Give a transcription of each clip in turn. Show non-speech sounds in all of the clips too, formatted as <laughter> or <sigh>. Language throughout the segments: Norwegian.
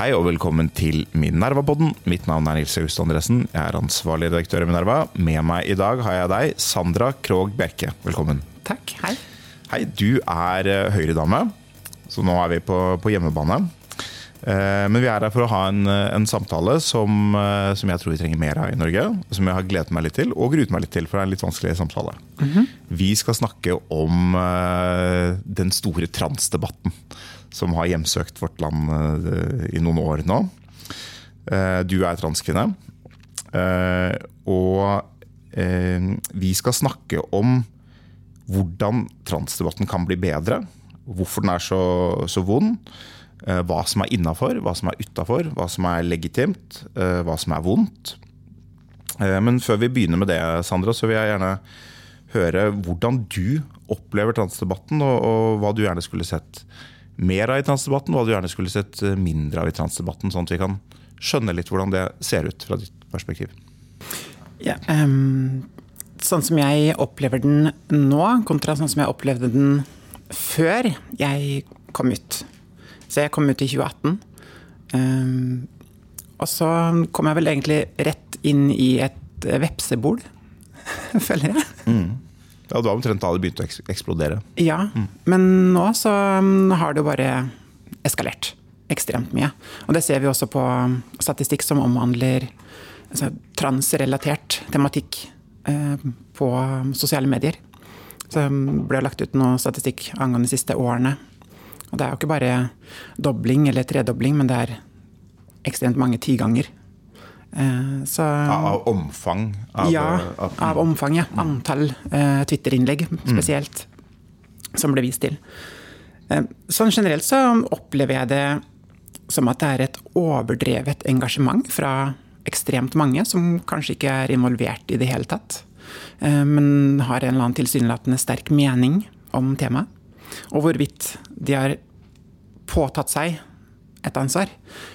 Hei og velkommen til Minerva-podden. Mitt navn er Nils August Andresen. Jeg er ansvarlig redaktør i Minerva. Med meg i dag har jeg deg, Sandra Krogh Bjerke. Velkommen. Takk. Hei. Hei, du er eh, Høyre-dame, så nå er vi på, på hjemmebane. Eh, Men vi er her for å ha en, en samtale som, eh, som jeg tror vi trenger mer av i Norge. Som jeg har gledet meg litt til, og gruet meg litt til, for det er en litt vanskelig samtale. Vi skal snakke om eh, den store transdebatten som har hjemsøkt vårt land eh, i noen år nå. Eh, Du er transkvinne. Eh, Og vi skal snakke om hvordan transdebatten kan bli bedre. Hvorfor den er så, så vond. Hva som er innafor, hva som er utafor, hva som er legitimt, hva som er vondt. Men før vi begynner med det, Sandra, så vil jeg gjerne høre hvordan du opplever transdebatten, og, og hva du gjerne skulle sett mer av i transdebatten, hva du gjerne skulle sett eh, mindre av i transdebatten, sånn at vi kan skjønne litt hvordan det ser ut fra ditt perspektiv. Ja, um, sånn som jeg opplever den nå, kontra sånn som jeg opplevde den før jeg kom ut. Så jeg kom ut i 2018. Um, og så kom jeg vel egentlig rett inn i et vepsebol, <laughs> føler jeg. Ja, Det var omtrent da det begynte å eksplodere. Ja, men nå så mm, har det jo bare eskalert ekstremt mye. Og det ser vi også på statistikk som omhandler altså, transrelatert tematikk eh, på sosiale medier. Så det ble lagt ut noe statistikk angående de siste årene. Og det er jo ikke bare dobling eller tredobling, men det er ekstremt mange tiganger. Eh, så Av, omfang? Av, ja, av, av omfang, ja. Antall eh, Twitter-innlegg spesielt, som ble vist til. Eh, sånn generelt så opplever jeg det som at det er et overdrevet engasjement fra ekstremt mange, som kanskje ikke er involvert i det hele tatt, eh, men har en eller annen tilsynelatende sterk mening om temaet. Og hvorvidt de har påtatt seg et ansvar,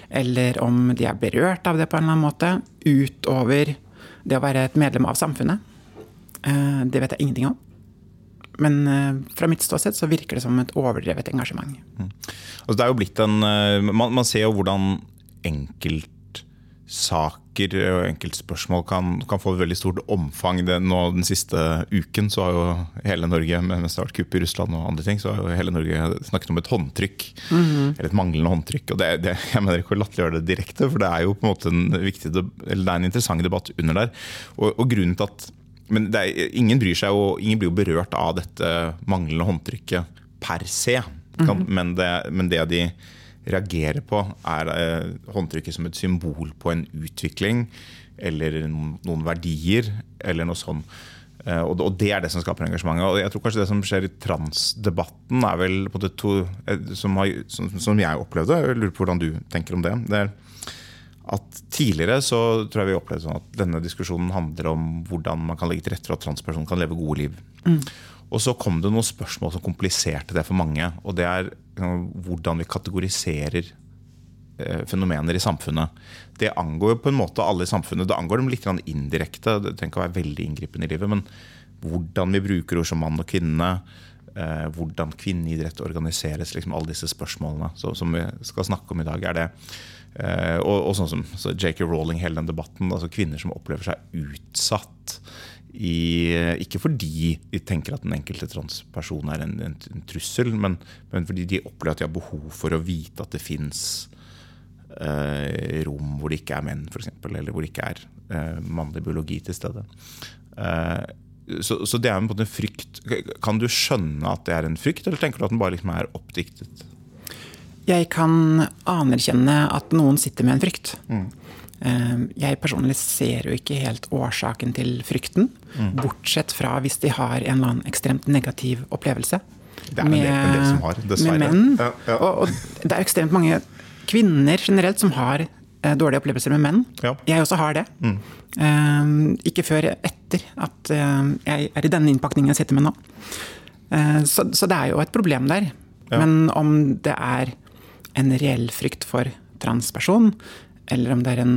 eller om de er berørt av det på en eller annen måte, utover det å være et medlem av samfunnet. Eh, Det vet jeg ingenting om. Men eh, fra mitt ståsted så virker det som et overdrevet engasjement. Altså, det er jo blitt en eh, Man, man ser jo hvordan enkeltsaker og enkeltspørsmål kan, kan få et veldig stort omfang. Det, nå Den siste uken så har jo hele Norge, mens det har vært kupp i Russland og andre ting, så har jo hele Norge snakket om et håndtrykk. Eller et manglende håndtrykk. og det, det, Jeg mener ikke å latterliggjøre det direkte, for det er jo på en måte en viktig eller det er en interessant debatt under der. Og, og grunnen til at men det er, ingen bryr seg og ingen blir jo berørt av dette manglende håndtrykket per se. Kan, men, det, men det de reagerer på, er eh, håndtrykket som et symbol på en utvikling eller noen, verdier, eller noe sånt. Eh, og, det er det som skaper engasjementet. Og jeg tror kanskje det som skjer i transdebatten, er vel på det to, eh, som, har, som, som jeg opplevde. Jeg lurer på hvordan du tenker om det. det er at Tidligere så tror jeg vi opplevde sånn at denne diskusjonen handler om hvordan man kan legge til rette for at transpersoner kan leve gode liv. Og så kom det noen spørsmål som kompliserte det for mange. Og det er hvordan vi kategoriserer eh, fenomener i samfunnet. Det angår jo på en måte alle i samfunnet. Det angår dem litt indirekte. Det trenger ikke å være veldig inngripende i livet. Men hvordan vi bruker ord som mann og kvinne, eh, hvordan kvinneidrett organiseres, liksom alle disse spørsmålene som vi skal snakke om i dag, er det. Eh, og, og sånn som så J.K. Rowling, hele den debatten. altså Kvinner som opplever seg utsatt. I, ikke fordi de tenker at den enkelte transperson er en, en, en trussel, men, men fordi de opplever at de har behov for å vite at det fins eh, rom hvor det ikke er menn, f.eks., eller hvor det ikke er eh, mannlig biologi til stede. Eh, så, så det er en en frykt. Kan du skjønne at det er en frykt, eller tenker du at den bare liksom er oppdiktet? Jeg kan anerkjenne at noen sitter med en frykt. Eh, Jeg personlig ser jo ikke helt årsaken til frykten, bortsett fra hvis de har en eller annen ekstremt negativ opplevelse. Det er med, en del som har, dessverre. Med menn. Ja, ja. Og, og det er ekstremt mange kvinner generelt som har eh, dårlige opplevelser med menn. Ja. Jeg også har det. Eh, ikke før etter at eh, jeg er i denne innpakningen jeg sitter med nå. Eh, så, så det er jo et problem der. Men om det er en reell frykt for transperson, eller om det er en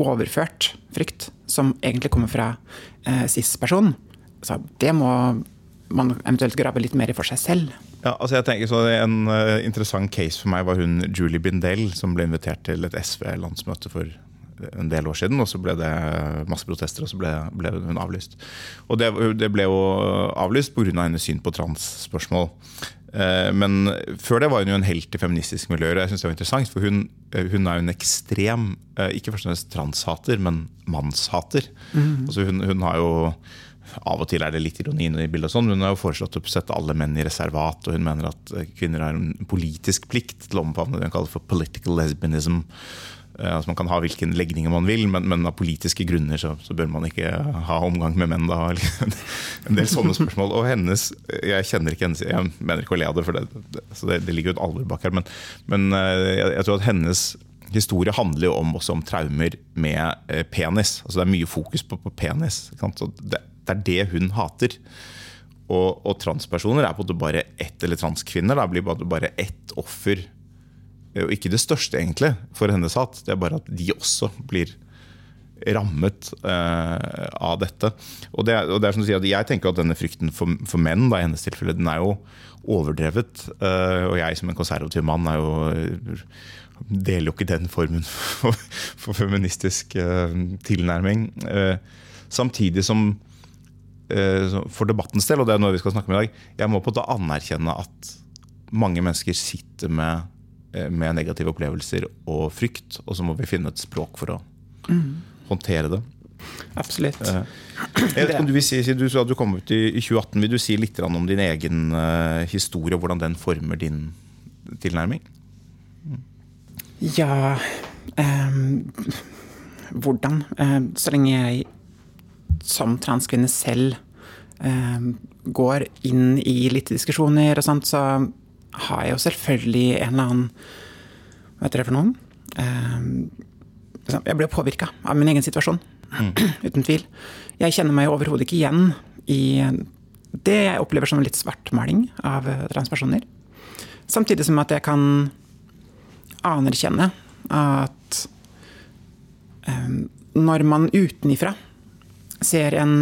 overført frykt som egentlig kommer fra eh, cis-person, så det må man eventuelt grave litt mer i for seg selv. Ja, altså jeg tenker så En uh, interessant case for meg var hun Julie Bindel, som ble invitert til et SV-landsmøte for en del år siden. og Så ble det masse protester, og så ble, ble hun avlyst. Og Det, det ble jo avlyst pga. Av hennes syn på transspørsmål. Eh, Men før det var hun jo en helt i feministisk miljø. og jeg synes det var interessant, for hun, eh, hun er jo en ekstrem, eh, ikke først og fremst transhater, men mannshater. Altså hun, hun har jo av og til er det litt ironi i bildet. og sånn, men Hun har jo foreslått å sette alle menn i reservat, og hun mener at kvinner har en politisk plikt til å omfavne det hun kaller for political lesbianism. Eh, Altså Man kan ha hvilken legning man vil, men, men av politiske grunner så, så bør man ikke ha omgang med menn. da, <laughs> En del sånne spørsmål. Og hennes Jeg kjenner ikke hennes, jeg mener ikke å le av det, for det, så det, det ligger jo et alvor bak her. Men, men eh, jeg, jeg tror at hennes historie handler jo om, også om traumer med eh, penis. Altså Det er mye fokus på, på penis. det, det er det hun hater. Og, og transpersoner er på en måte bare ett, eller transkvinner da, blir bare, bare ett offer. Og ikke det største, egentlig, for hennes hat. Det er bare at de også blir rammet eh, av dette. Og det, og det er som du sier, Jeg tenker at denne frykten for, for menn da, i hennes tilfelle, den er jo overdrevet. Eh, og jeg som en konservativ mann er jo deler jo ikke den formen for, for feministisk eh, tilnærming. Eh, samtidig som eh, for debattens del, og det er noe vi skal snakke om i dag, jeg må på måte anerkjenne at mange mennesker sitter med, med negative opplevelser og frykt, og så må vi finne et språk for å håndtere det. Absolutt. Eh, Jeg vet om Du vil si, du sa du kom ut i, i 2018. Vil du si litt om din egen eh, historie, og hvordan den former din tilnærming? Ja ehm, Hvordan? Ehm, så lenge jeg som transkvinne selv ehm, går inn i litt diskusjoner og sånt, så har jeg jo selvfølgelig en eller annen Hva heter det for noen? Ehm, jeg blir påvirka av min egen situasjon. <clears throat> Uten tvil. Jeg kjenner meg overhodet ikke igjen i det jeg opplever som litt svartmaling av eh, transpersoner. Samtidig som at jeg kan anerkjenne at eh, når man utenifra ser en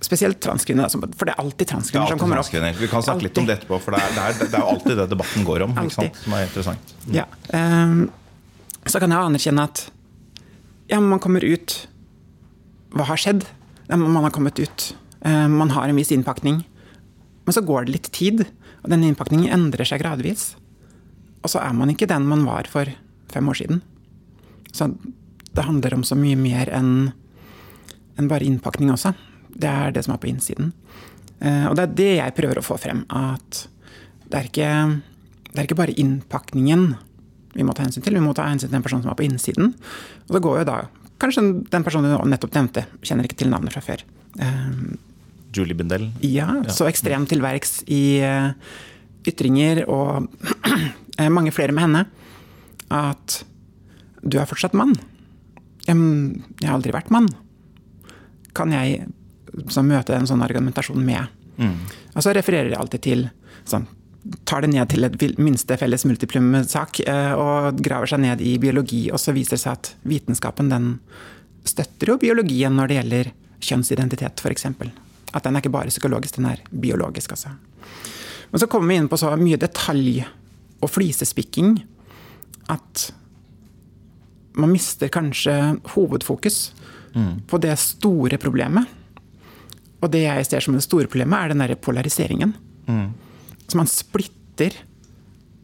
Spesielt transkvinner, for det er alltid transkvinner som kommer opp. Vi kan snakke litt om det etterpå, for det er, det er, det jo alltid det debatten går om. Som er interessant. Ja. Um, så kan jeg anerkjenne at ja, man kommer ut Hva har skjedd? Ja, man har kommet ut. Um, man har en viss innpakning. Men så går det litt tid, og den innpakningen endrer seg gradvis. Og så er man ikke den man var for fem år siden. Så det handler om så mye mer enn enn bare innpakning også. Det er det som er på innsiden. Eh, Og det er det jeg prøver å få frem. At det er ikke, det er ikke bare innpakningen vi må ta hensyn til. Vi må ta hensyn til den personen som er på innsiden. Og det går jo da Kanskje den personen du nettopp nevnte, kjenner ikke til navnet fra før. Eh, Julie Bindel. ja, så ekstremt til verks i eh, ytringer og <clears throat> mange flere med henne. At du er fortsatt mann. Jeg har aldri vært mann. Kan jeg så møter en sånn argumentasjon med? Og så refererer jeg alltid til sånn, Tar det ned til et minste felles multiplum-sak eh, og graver seg ned i biologi, og så viser det seg at vitenskapen den støtter jo biologien når det gjelder kjønnsidentitet, f.eks. At den er ikke bare psykologisk, den er biologisk, altså. Men så kommer vi inn på så mye detalj og flisespikking at man mister kanskje hovedfokus på det store problemet. Og det jeg ser som det store problemet, er den derre polariseringen. Så man splitter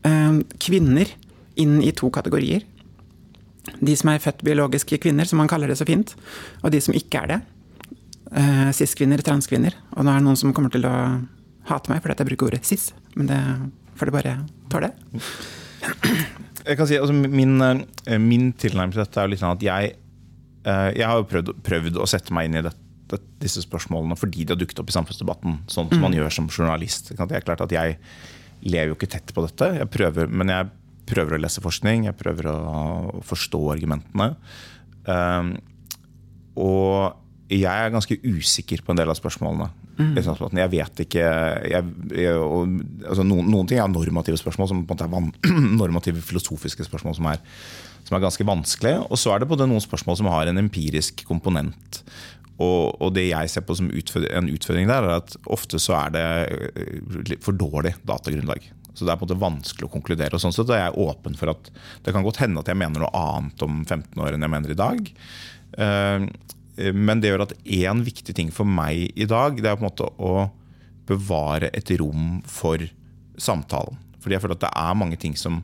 eh, kvinner inn i to kategorier. De som er født biologiske kvinner, som man kaller det så fint, og de som ikke er det. Eh, Cis-kvinner, transkvinner. Og nå er det noen som kommer til å hate meg fordi jeg bruker ordet cis, men det får de bare tåle. Jeg kan si, altså, min, eh, min tilnærming til dette er jo litt sånn at jeg, eh, jeg har prøvd, prøvd å sette meg inn i dette, disse spørsmålene fordi de har dukket opp i samfunnsdebatten, sånn som man gjør som journalist. Det er klart at Jeg lever jo ikke tett på dette, jeg prøver, men jeg prøver å lese forskning, jeg prøver å forstå argumentene. Um, og jeg er ganske usikker på en del av spørsmålene. Mm. Jeg vet ikke jeg, jeg, og, altså noen, noen, ting er normative spørsmål, som på en måte er van, <clears throat> normative filosofiske spørsmål som er, som er ganske vanskelige. Og så er det både noen spørsmål som har en empirisk komponent. Og, og, det jeg ser på som utfordring, en utfordring der, er at ofte så er det eh, for dårlig datagrunnlag. Så det er på en måte vanskelig å konkludere. og sånn sett er jeg åpen for at Det kan godt hende at jeg mener noe annet om 15 år enn jeg mener i dag. Uh, men det gjør at én viktig ting for meg i dag, det er på en måte å bevare et rom for samtalen. Fordi jeg føler at det er mange ting som,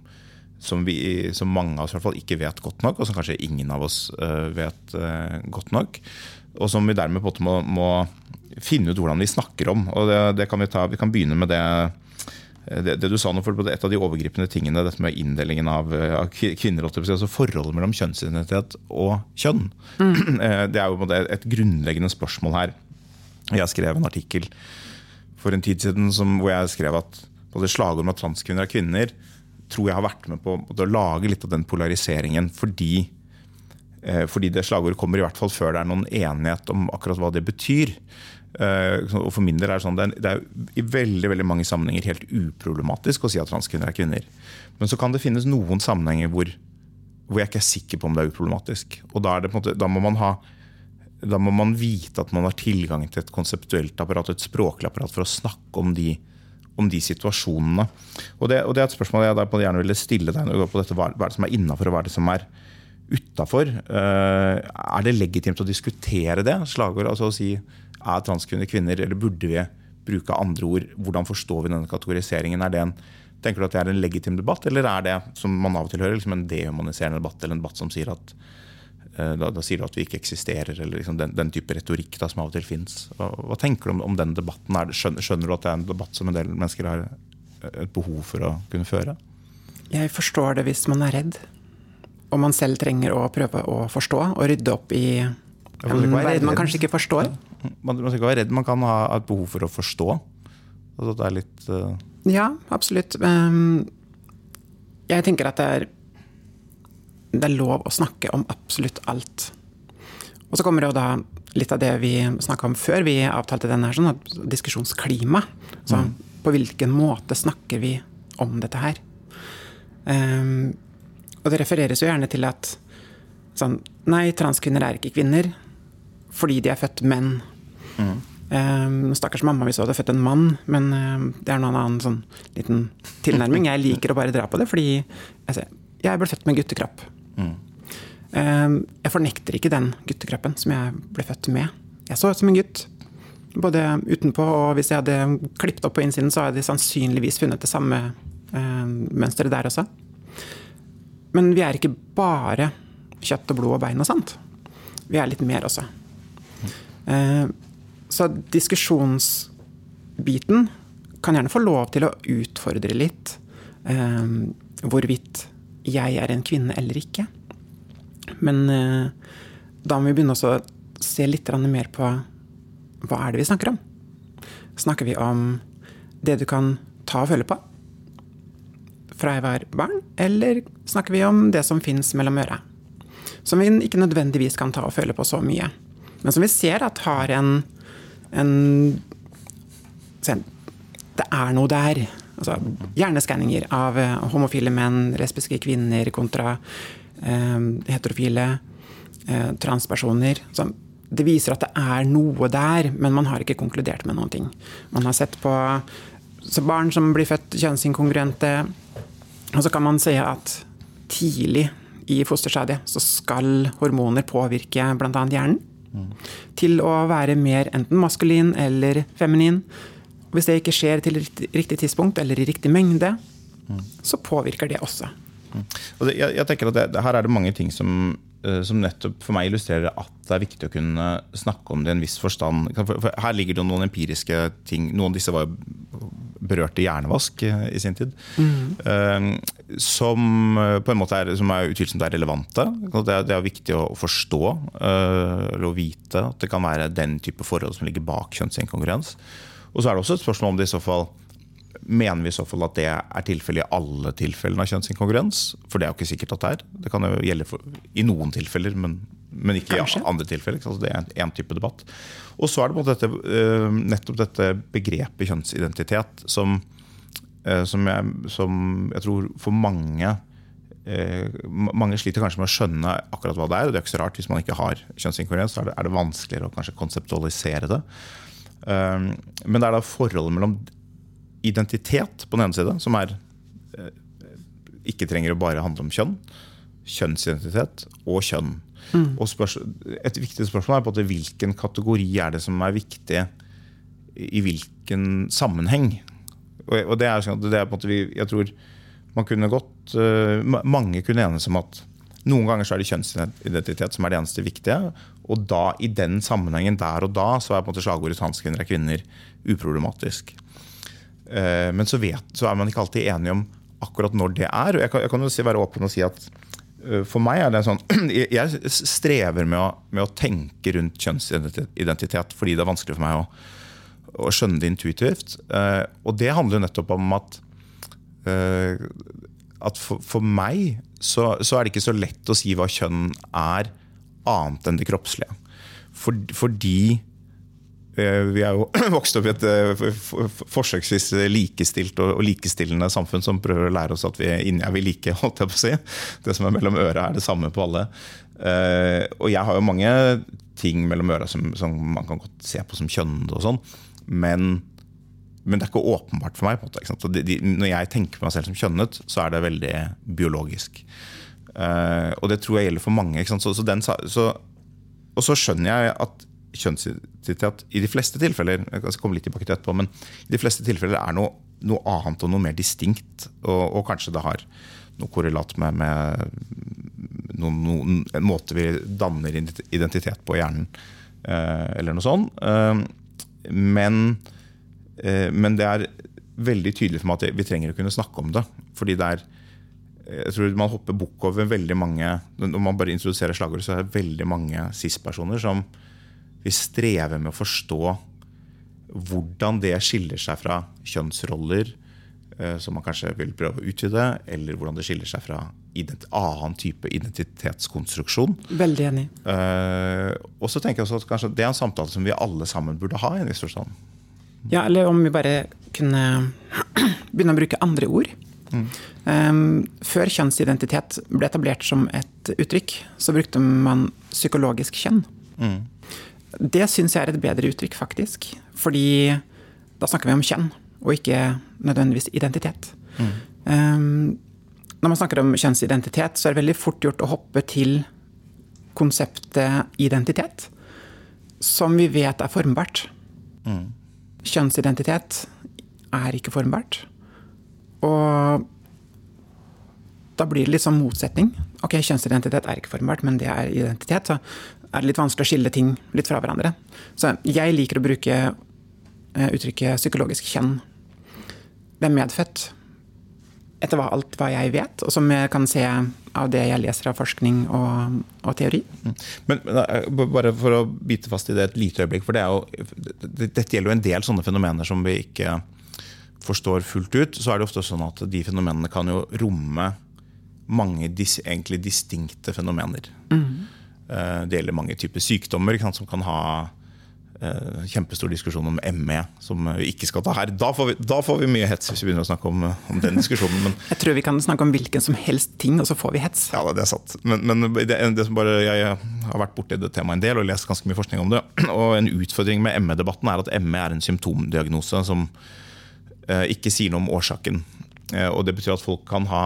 som, vi, som mange av oss i hvert fall ikke vet godt nok, og som kanskje ingen av oss uh, vet godt nok. Og som vi dermed på en måte må, må finne ut hvordan vi snakker om. Og det, det kan vi, ta, vi kan begynne med det det, det, du sa nå, for Et av de overgripende tingene, dette med inndelingen av, av kvinner, altså forholdet mellom kjønnsidentitet og kjønn, mm. <clears throat> Eh, det er jo et grunnleggende spørsmål her. Jeg skrev en artikkel for en tid siden som, hvor jeg skrev at både slagord om at transkvinner er kvinner, tror jeg har vært med på, å lage litt av den polariseringen. Fordi, fordi det slagordet kommer i hvert fall før det er noen enighet om akkurat hva det betyr. Eh, og for min del er det sånn, det er i veldig, veldig mange sammenhenger helt uproblematisk å si at transkvinner er kvinner. Men så kan det finnes noen sammenhenger hvor, hvor jeg ikke er sikker på om det er uproblematisk. Og da, er måte, da, må ha, da må man vite at man har tilgang til et konseptuelt apparat et språklig apparat for å snakke om de, om de situasjonene. Og det, og det, er et spørsmål jeg gjerne ville stille deg når du går på dette, hva er det som er innafor og hva er det som er utafor. Uh, er det legitimt å diskutere det? Slagord, altså å si er transkvinner kvinner, eller burde vi bruke andre ord? Hvordan forstår vi denne kategoriseringen? Er det en, tenker du at det er en legitim debatt, eller er det som man av og til hører, liksom en dehumaniserende debatt, eller en debatt som sier at eh, da, da, sier du at vi ikke eksisterer, eller liksom den, den, type retorikk da, som av og til fins. Hva, hva, tenker du om, om den debatten? Det, skjønner, skjønner, du at det er en debatt som en del mennesker har et behov for å kunne føre? Jeg forstår det hvis man er redd, og man selv trenger å prøve å forstå og rydde opp i en verden man kanskje ikke forstår. Man, man skal ikke være redd, man kan ha et behov for å forstå. Altså det er litt uh... Ja, absolutt. Um, jeg tenker at det er, det er lov å snakke om absolutt alt. Og så kommer det jo da litt av det vi snakka om før vi avtalte denne her, sånn diskusjonsklima. Så mm. på hvilken måte snakker vi om dette her? Um, og det refereres jo gjerne til at sånn Nei, transkvinner er ikke kvinner fordi de er født menn. Mm. Um, stakkars mamma hvis hun hadde født en mann, men um, det er noen annen sånn liten tilnærming. Jeg liker å bare dra på det, fordi jeg, jeg ble født med guttekropp. Mm. Um, jeg fornekter ikke den guttekroppen som jeg ble født med. Jeg så ut som en gutt. Både utenpå og hvis jeg hadde klippet opp på innsiden, så hadde jeg sannsynligvis funnet det samme mønsteret der også. Men vi er ikke bare kjøtt og blod og bein og sånt. Vi er litt mer også. Eh, så diskusjonsbiten kan gjerne få lov til å utfordre litt eh, hvorvidt jeg er en kvinne eller ikke. Men eh, da må vi begynne å se litt mer på hva er det vi snakker om. Snakker vi om det du kan ta og føle på fra jeg var barn, eller snakker vi om det som fins mellom øra? Som vi ikke nødvendigvis kan ta og føle på så mye men som vi ser at har en, en Det er noe der. Altså, hjerneskanninger av eh, homofile menn, lesbiske kvinner kontra eh, heterofile eh, transpersoner. Så det viser at det er noe der, men man har ikke konkludert med noen ting. Man har sett på barn som blir født kjønnsinkongruente, og så kan man si at tidlig i fosterstadiet så skal hormoner påvirke bl.a. hjernen til å være mer enten maskulin eller feminin. Hvis det ikke skjer til riktig tidspunkt eller i riktig mengde, så påvirker det også. Det, jeg, jeg, tenker at det, Her er det mange ting som, som, nettopp for meg illustrerer at det er viktig å kunne snakke om det i en viss forstand. For, her ligger det noen empiriske ting. Noen av disse var berørte hjernevask eh, i sin tid. Mm. Som på en måte er, som er utvilsomt er relevante. Det er, det er viktig å forstå eller å vite at det kan være den type forhold som ligger bak kjønnsinkongruens. Og så er det også et spørsmål om det i så fall mener vi i så fall at det er tilfellet i alle tilfellene av kjønnsinkongruens? For det er jo ikke sikkert at det er. Det kan jo gjelde for, i noen tilfeller, men, men ikke Kanskje. i andre tilfeller. sant? Det er én type debatt. Og så er det på dette, eh, nettopp dette begrepet kjønnsidentitet som, eh, som, jeg, som jeg tror for mange eh, mange sliter kanskje med å skjønne akkurat hva det er. og Det er ikke så rart hvis man ikke har kjønnsinkongruens. Så er det, er det vanskeligere å kanskje konseptualisere det. Men det er da forholdet mellom identitet på den ene side, som er eh, ikke trenger å bare handle om kjønn, kjønnsidentitet og kjønn. Og spørs, et viktig spørsmål er på at hvilken kategori er det som er viktig i hvilken sammenheng. Og, og det er, sånn det er på en måte vi, jeg tror man kunne godt eh, Mange kunne enes om at noen ganger så er det kjønnsidentitet som er det eneste viktige. Og da i den sammenhengen der og da så er på en måte slagordet transkvinner er kvinner uproblematisk. Eh, Men så, vet, så er man ikke alltid enig om akkurat når det er. Og jeg kan, jeg kan jo si, være åpen og si at eh, for meg er det sånn <clears throat> Jeg strever med å, med å tenke rundt kjønnsidentitet fordi det er vanskelig for meg å, å skjønne det intuitivt. Eh, Og det handler jo nettopp om at at for, for meg så, så er det ikke så lett å si hva kjønn er, annet enn det kroppslige. For, fordi vi er jo <clears throat> vokst opp i et eh, forsøksvis likestilt og likestillende samfunn som prøver å lære oss at vi inni er vi like. <laughs> holdt jeg på å si. Det som er mellom øra, er det samme på alle. Eh, Og jeg har jo mange ting mellom øra som, som man kan godt se på som kjønnede sånn. Men men det er ikke åpenbart for meg. måte, de, de, når jeg tenker på meg selv som kjønnet, så er det veldig biologisk. Eh, og det tror jeg gjelder for mange. Så, så den, så, og så skjønner jeg at kjønnsidentitet i de fleste tilfeller jeg skal komme litt tilbake til etterpå, men i de fleste tilfeller er noe, noe annet og noe mer distinkt. Og, og kanskje det har noe korrelat med, med noen, noen, en måte vi danner identitet på i hjernen, eh, eller noe sånt. Eh, men Eh, Men det er veldig tydelig for meg at vi trenger å kunne snakke om det. Fordi det er jeg tror man hopper bukk over veldig mange Når man bare introduserer slagordet, så er det veldig mange cis-personer som vil strever med å forstå hvordan det skiller seg fra kjønnsroller, eh, som man kanskje vil prøve å utvide, eller hvordan det skiller seg fra annen type identitetskonstruksjon. Veldig enig. Uh, og så tenker jeg også at kanskje det er en samtale som vi alle sammen burde ha. i en viss forstand. Ja, eller om vi bare kunne <clears throat> begynne å bruke andre ord. Um, før kjønnsidentitet ble etablert som et uttrykk, så brukte man psykologisk kjønn. Det syns jeg er et bedre uttrykk, faktisk. Fordi da snakker vi om kjønn, og ikke nødvendigvis identitet. Um, når man snakker om kjønnsidentitet, så er det veldig fort gjort å hoppe til konseptet identitet, som vi vet er formbart. Kjønnsidentitet er ikke formbart. Og da blir det litt sånn motsetning. Ok, kjønnsidentitet er ikke formbart, men det er identitet. Så er det litt vanskelig å skille ting litt fra hverandre. Så jeg liker å bruke eh, uttrykket psykologisk kjønn. Det er medfødt. Etter hva, alt hva jeg vet, og som jeg kan se av det jeg leser av forskning og, og teori. Men, men eh, bare for å bite fast i det et lite øyeblikk, for det er jo, dette gjelder jo en del sånne fenomener som vi ikke forstår fullt ut. Så er det ofte sånn at de fenomenene kan jo romme mange dis, egentlig distinkte fenomener. Eh, Det gjelder mange typer sykdommer sant, som kan ha eh, kjempestor diskusjon om ME, som vi ikke skal ta her. Da får vi, da får vi mye hets hvis vi begynner å snakke om, eh, om den diskusjonen. men Jeg tror vi kan snakke om hvilken som helst ting, og så får vi hets. ja, det er sant. Men, men det, det som bare, jeg har vært borti det temaet en del og lest ganske mye forskning om det. <clears throat> Og en utfordring med ME-debatten er at ME er en symptomdiagnose som eh, ikke sier noe om årsaken. Eh, og Det betyr at folk kan ha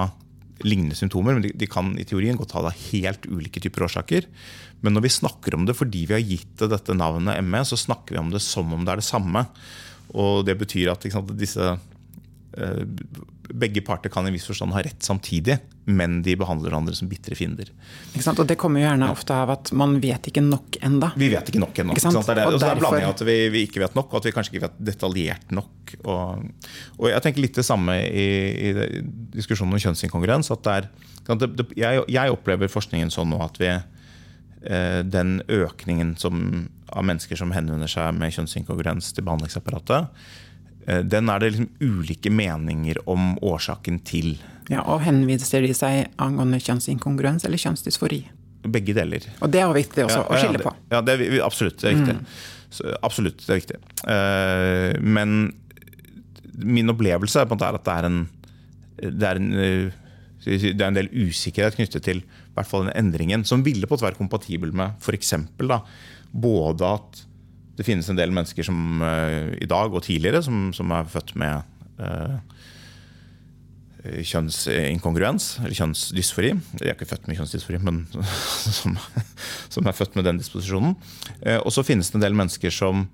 lignende symptomer, men de, de kan i teorien godt ha da helt ulike typer årsaker. Men når vi snakker om det fordi vi har gitt det dette navnet ME, så snakker vi om det som om det er det samme. Og det betyr at sant, disse eh, begge parter kan i viss forstand ha rett samtidig, men de behandler hverandre som bitre fiender. Og det kommer jo gjerne ofte av at man vet ikke nok enda. Vi vet ikke nok ennå. Det er. Og så er blanding av at vi, vi ikke vet nok, og at vi kanskje ikke vet detaljert nok. Og, og jeg tenker litt det samme i, i diskusjonen om kjønnsinkongruens. at det er, det, det, jeg, jeg opplever forskningen sånn nå at vi eh, den økningen som, av mennesker som henvender seg med kjønnsinkongruens til behandlingsapparatet, eh, den er det liksom ulike meninger om årsaken til. Ja, Og henviser de seg angående kjønnsinkongruens eller kjønnsdysfori? Begge deler. Og det er viktig også å skille på. Ja, det, ja, det absolutt. Det er viktig. Så, absolutt, det er viktig. Uh, men min opplevelse er at det er en, det er en, det er en del usikkerhet knyttet til i hvert fall den endringen, som ville på en være kompatibel med f.eks. både at det finnes en del mennesker som uh, i dag og tidligere som, som er født med uh, kjønnsinkongruens, eller kjønnsdysfori. De er ikke født med kjønnsdysfori, men <laughs> som, som er født med den disposisjonen. Uh, og så finnes det en del mennesker som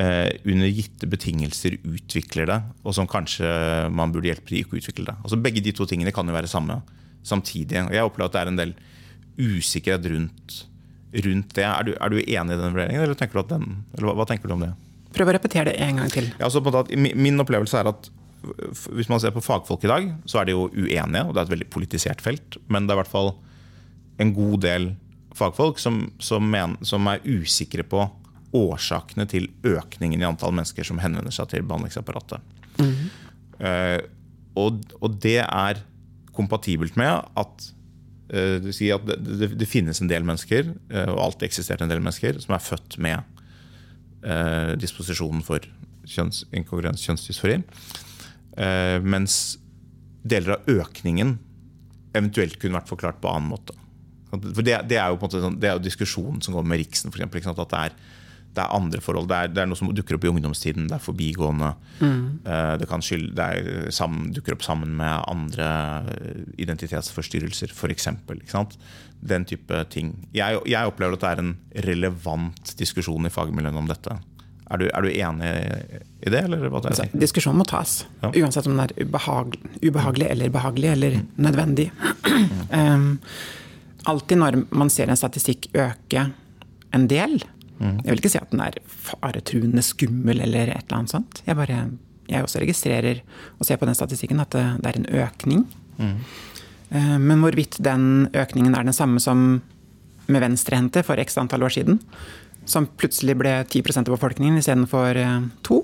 under gitte betingelser utvikler det, og som kanskje man burde hjelpe de ikke å utvikle det. Altså Begge de to tingene kan jo være samme samtidig. Og Jeg opplever at det er en del usikkerhet rundt rundt det. Er du, er du enig i den vurderingen, eller, tenker den, eller hva, hva, tenker du om det? Prøv å repetere det en gang til. Ja, at, min opplevelse er at hvis man ser på fagfolk i dag, så er de jo uenige, og det er et veldig politisert felt. Men det er i hvert fall en god del fagfolk som, som, men, som er usikre på årsakene til økningen i antall mennesker som henvender seg til behandlingsapparatet. Mm -hmm. uh, og, og, det er kompatibelt med at si at det, det, det, finnes en del mennesker, eh, og alltid eksistert en del mennesker, som er født med eh, disposisjonen for kjønns, kjønnsdysfori. Eh, mens deler av økningen eventuelt kunne vært forklart på annen måte. For det, det er jo på en måte sånn, jo diskusjonen som går med Riksen, for eksempel, at det er det er andre forhold. Det er, det er, noe som dukker opp i ungdomstiden. Det er forbigående. Mm. Eh, det, kan skylde, det er, sammen, dukker opp sammen med andre identitetsforstyrrelser, f.eks. Den type ting. Jeg, jeg, opplever at det er en relevant diskusjon i fagmiljøene om dette. Er du, er du enig i det? Eller hva det altså, diskusjonen må tas. Ja. Uansett om den er ubehagelig, ubehagelig eller behagelig eller mm. nødvendig. Mm. Um, <clears throat> alltid når man ser en statistikk øke en del, Mm. Jeg vil ikke si at den er faretruende skummel eller et eller annet sånt. Jeg, bare, jeg også registrerer og ser på den statistikken at det, det er en økning. Mm. Eh, men hvorvidt den økningen er den samme som med venstrehendte for x antall år siden, som plutselig ble 10% av befolkningen istedenfor eh, to,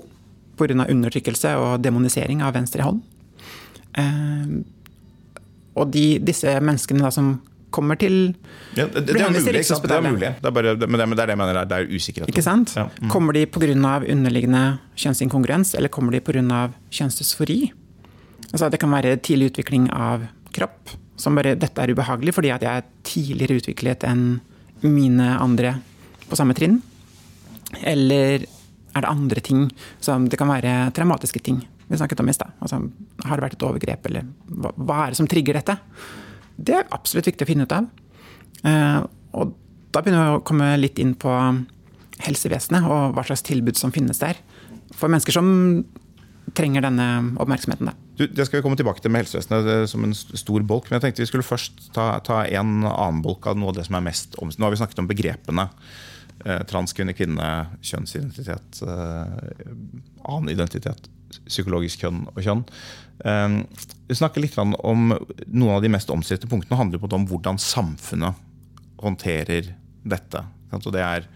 pga. undertrykkelse og demonisering av venstre hånd. Eh, og de, disse menneskene da, som kommer til ja, det, det, er mulig, det, er mulig. Det er bare, men det, er det jeg mener, det er usikkerhet. Ikke sant? Ja. Mm. Kommer de pga. underliggende kjønnsinkongruens, eller kommer de pga. kjønnsdysfori? Altså, det kan være tidlig utvikling av kropp, som bare 'dette er ubehagelig fordi at jeg er tidligere utviklet enn mine andre på samme trinn'. Eller er det andre ting som Det kan være traumatiske ting vi snakket om i stad. Altså, har det vært et overgrep, eller hva, hva er det som trigger dette? Det er absolutt viktig å finne ut av. Eh, og da begynner vi å komme litt inn på helsevesenet og hva slags tilbud som finnes der. For mennesker som trenger denne oppmerksomheten. Du, det skal vi komme tilbake til med helsevesenet eh, som en stor bolk. Men jeg tenkte vi skulle først ta, ta en annen bolk av noe av det som er mest omstridt. Nå har vi snakket om begrepene. Eh, transkvinne, kvinne, kjønnsidentitet, eh, annen identitet psykologisk kjønn og kjønn. Ehm, vi snakker litt om Noen av de mest omstridte punktene handler om hvordan samfunnet håndterer dette. Det, er,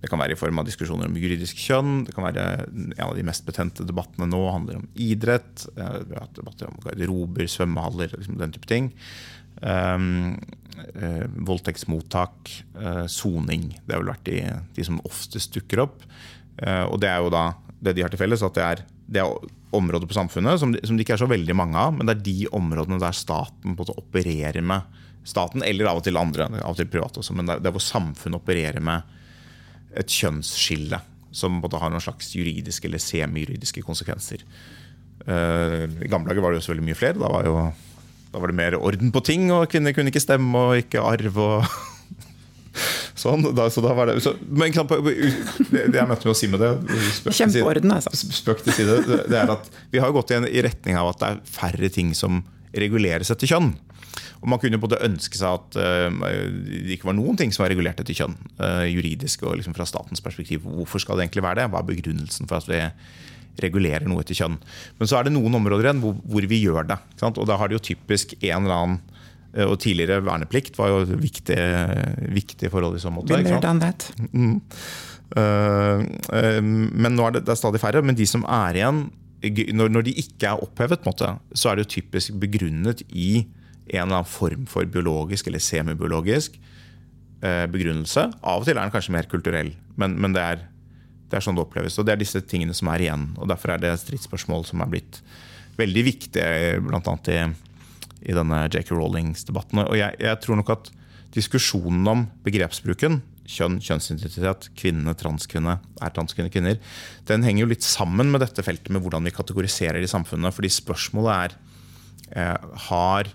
det, kan være i form av diskusjoner om juridisk kjønn. det kan være En av de mest betente debattene nå handler om idrett. Hatt debatter om garderober, svømmehaller, liksom den type ting. Um, uh, voldtektsmottak, uh, soning. Det har vel vært de, de som oftest dukker opp. Uh, og det er jo da det de har til felles, at det er det er områder på samfunnet som, som, det ikke er så veldig mange av, men det er de områdene der staten opererer med Staten, eller av og til andre, av og til private også, men det er, hvor samfunnet opererer med et kjønnsskille som både har noen slags juridiske eller semijuridiske konsekvenser. Uh, I gamle dager var det jo veldig mye flere. Da var, jo, da var det mer orden på ting, og kvinner kunne ikke stemme og ikke arv. og <laughs> Sånn, da, så da var det, så, men det jeg møtte med å si med det Kjempeorden, altså. Spøk til side. Det, er at Vi har gått i, en, i retning av at det er færre ting som reguleres etter kjønn. Og Man kunne både ønske seg at uh, det ikke var noen ting som var regulert etter kjønn. Uh, juridisk og liksom fra statens perspektiv. Hvorfor skal det egentlig være det? Hva er begrunnelsen for at vi regulerer noe etter kjønn? Men så er det noen områder igjen hvor, hvor vi gjør det. Og da har det jo typisk en eller annen Eh, og tidligere verneplikt var jo et viktig, viktig forhold i så måte. Mm. Uh, uh, men nå er det, det er stadig færre. Men de som er igjen, når, de ikke er opphevet, måte, så er det jo typisk begrunnet i en eller annen form for biologisk eller semibiologisk eh, begrunnelse. Av og til er den kanskje mer kulturell, men, men det, er, det, er, sånn det oppleves. Og det er disse tingene som er igjen. og Derfor er det stridsspørsmål som er blitt veldig viktig, bl.a. i, i denne J.K. Rowlings-debatten. Og jeg, jeg tror nok at diskusjonen om begrepsbruken kjønn, kjønnsidentitet, kvinne, transkvinne, er transkvinne kvinner, den henger jo litt sammen med dette feltet med hvordan vi kategoriserer i samfunnet. fordi spørsmålet er eh, har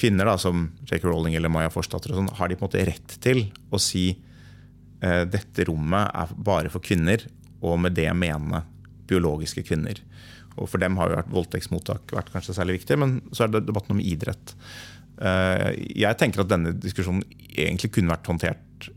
kvinner da, som J.K. Rowling eller Maya Forstater sånn, har de på en måte rett til å si eh, dette rommet er bare for kvinner, og med det mene biologiske kvinner. Og For dem har jo vært voldtektsmottak vært kanskje særlig viktig, men så er det debatten om idrett. Eh, jeg tenker at denne diskusjonen egentlig kunne vært håndtert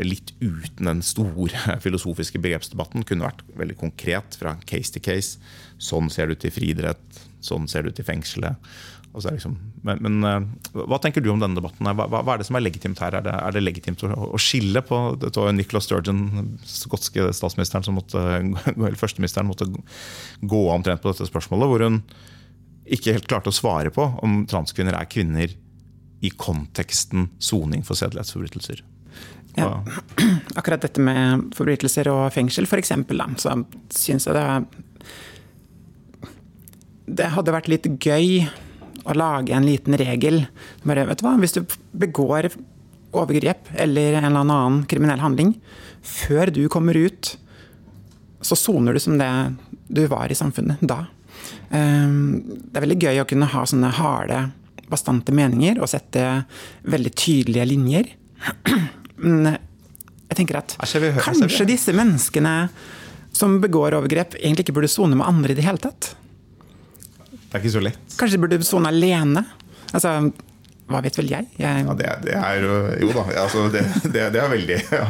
litt uten den store <laughs> filosofiske begrepsdebatten. Kunne vært veldig konkret fra case to case. Sånn ser det ut i friidrett, sånn ser det ut i fengselet. Liksom, men, men, eh, hva tenker du om denne debatten? Hva, hva, er det som er legitimt her? Er det, er det legitimt å, å, skille på Det var Nicholas Sturgeon, skotske statsministeren, som måtte, <laughs> eller førsteministeren måtte gå omtrent på dette spørsmålet, hvor hun ikke helt klarte å svare på om transkvinner er kvinner i konteksten soning for sedelighetsforbrytelser. Ja. <clears throat> Akkurat dette med forbrytelser og fengsel, f.eks., så syns jeg det Det hadde vært litt gøy å lage en liten regel. Bare, vet du hva, Hvis du begår overgrep eller en eller annen kriminell handling før du kommer ut, så soner du som det du var i samfunnet da. Ehm, det er veldig gøy å kunne ha sånne harde, bastante meninger og sette veldig tydelige linjer. Men jeg tenker at kanskje disse menneskene som begår overgrep, egentlig ikke burde sone med andre i det hele tatt. Det er ikke så lett. Kanskje de burde sone alene? Altså, hva vet vel jeg? jeg... Ja, det, det, er jo da, altså, det, det, det, er veldig <laughs> ja,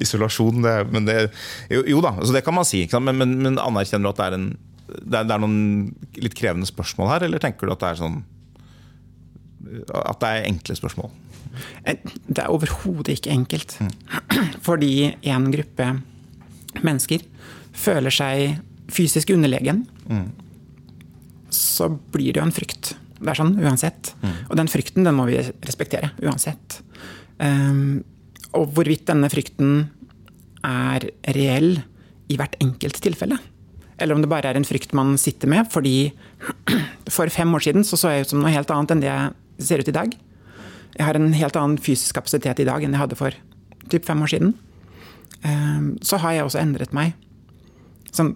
isolasjon. men det, jo, jo, da, altså det kan man si. Men, men, men, anerkjenner du at det er, en, det er, noen litt krevende spørsmål her, eller tenker du at det er sånn At det er enkle spørsmål? Eh, det er overhodet ikke enkelt. <clears throat> Fordi en gruppe mennesker føler seg fysisk underlegen, mm. Så blir det jo en frykt. Det er sånn uansett. Mm. Og den frykten den må vi respektere uansett. Um, og hvorvidt denne frykten er reell i hvert enkelt tilfelle. Eller om det bare er en frykt man sitter med fordi <clears throat> for fem år siden så, så jeg ut som noe helt annet enn det jeg ser ut i dag. Jeg har en helt annen fysisk kapasitet i dag enn jeg hadde for typ fem år siden. Um, så har jeg også endret meg. Sånn,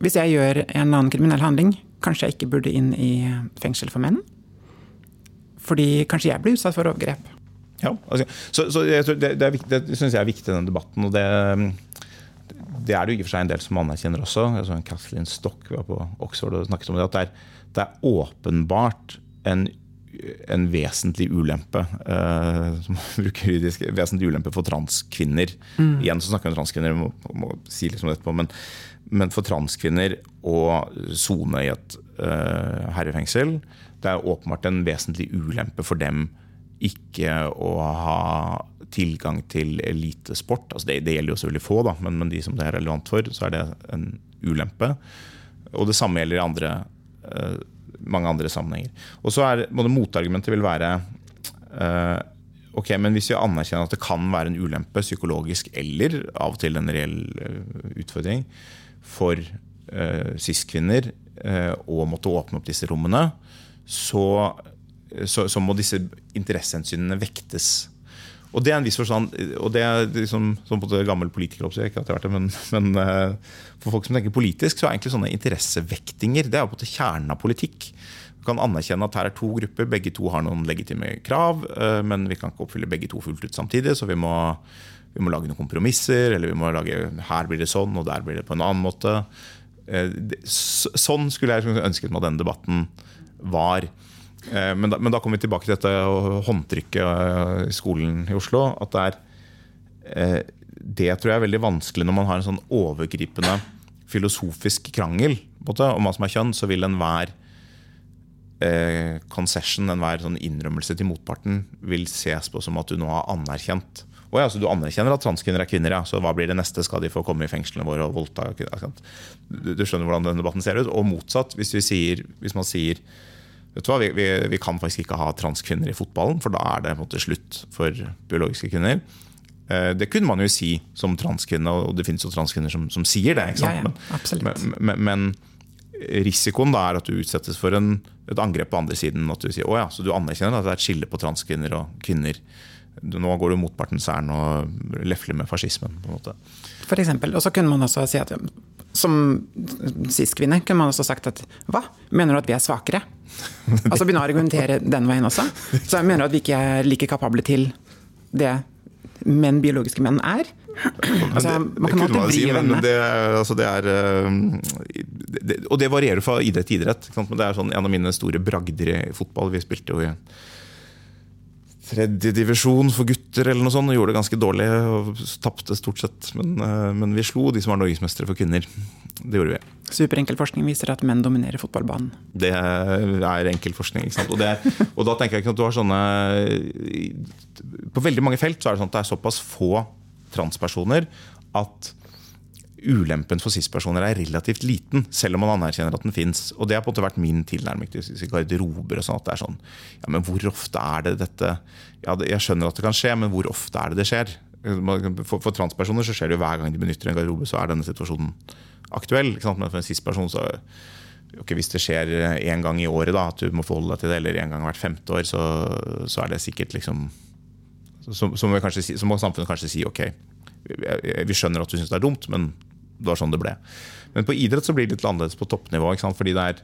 hvis jeg gjør en eller annen kriminell handling, kanskje jeg ikke burde inn i fengsel for menn. Fordi kanskje jeg blir utsatt for overgrep. Ja, altså, så, så det, det, det, det syns jeg er viktig i den debatten. og det, det er det jo i og for seg en del som anerkjenner også. Altså, Kathleen Stock var på Oxford og snakket om det. At det er, det er åpenbart en en vesentlig ulempe uh, som <laughs> bruker juridisk, vesentlig ulempe for transkvinner. Mm. Igjen så snakker vi om transkvinner, må, må si litt om dette på, men, men, for transkvinner å sone i et uh, herrefengsel Det er åpenbart en vesentlig ulempe for dem ikke å ha tilgang til elitesport. Altså det, det, gjelder jo selvfølgelig få, da, men, men, de som det er relevant for, så er det en ulempe. Og det samme gjelder i andre uh, mange andre sammenhenger. Og så er både Motargumentet vil være uh, ok, men hvis vi anerkjenner at det kan være en ulempe psykologisk eller av og til en reell utfordring for uh, cis-kvinner uh, å måtte åpne opp disse rommene, så, så, så må disse interessehensynene vektes og det er en viss forstand, og det er liksom, som på det gammel det, men, men uh, for folk som tenker politisk, så er egentlig sånne interessevektinger det er på en kjernen av politikk. Vi kan anerkjenne at her er to grupper, begge to har noen legitime krav, uh, men vi kan ikke oppfylle begge to fullt ut samtidig, så vi må, vi må lage noen kompromisser. Eller vi må lage her blir det sånn, og der blir det på en annen måte. Uh, sånn skulle jeg ønsket meg at denne debatten var. Eh, men da, men da kommer vi tilbake til dette håndtrykket eh, i skolen i Oslo. At det er eh, Det tror jeg er veldig vanskelig når man har en sånn overgripende filosofisk krangel om hva som er kjønn. Så vil enhver concession, enhver sånn innrømmelse til motparten, vil ses på som at du nå har anerkjent Å ja, så du anerkjenner at transkvinner er kvinner, ja. Så hva blir det neste? Skal de få komme i fengslene våre og voldta? Du, du skjønner hvordan den debatten ser ut. Og motsatt, hvis, sier, hvis man sier vet du hva, vi, vi, vi, kan faktisk ikke ha transkvinner i fotballen, for da er det på en måte slutt for biologiske kvinner. Eh, det kunne man jo si som transkvinne, og det finnes jo transkvinner som, som sier det. Ja, ja, men, men, men, risikoen da er at du utsettes for en, et angrep på andre siden. At du sier å ja, så du anerkjenner at det er et skille på transkvinner og kvinner. Nå går du motpartens ærend og lefler med fascismen. på en måte. For eksempel, og så kunne man også si at som cis-kvinne kunne man også sagt at hva, mener du at vi er svakere? <laughs> Altså begynne å argumentere den veien også. Så jeg mener at vi ikke er like kapable til det menn, biologiske menn er. Altså, man kan alltid vri vennene. Det, altså det er, eh, det, og det varierer fra idrett til idrett. Men det er sånn, en av mine store bragder i fotball. Vi spilte jo i tredjedivisjon for gutter eller noe sånt og gjorde det ganske dårlig. og Tapte stort sett. Men, eh, men, vi slo de som var norgesmestere for kvinner. Det gjorde vi. Superenkel forskning viser at menn dominerer fotballbanen. Det er enkel forskning. ikke sant? Og, det, og da tenker jeg ikke at du har sånne På veldig mange felt så er det sånn at det er såpass få transpersoner at ulempen for cis-personer er relativt liten, selv om man anerkjenner at den fins. Det har på en måte vært min tilnærming til garderober. og sånn, at det er sånn, ja, men Hvor ofte er det dette ja, Jeg skjønner at det kan skje, men hvor ofte er det det skjer? For, for transpersoner så skjer det jo hver gang de benytter en garderobe, så er denne situasjonen aktuell. Men for en cis-person så okay, Hvis det skjer én gang i året, da, at du må forholde deg til det, eller én gang hvert femte år, så, så er det sikkert liksom så, så, må si, så, må samfunnet kanskje si ok, vi skjønner at du syns det er dumt, men det var sånn det ble. Men på idrett så blir det litt annerledes på toppnivå. fordi det er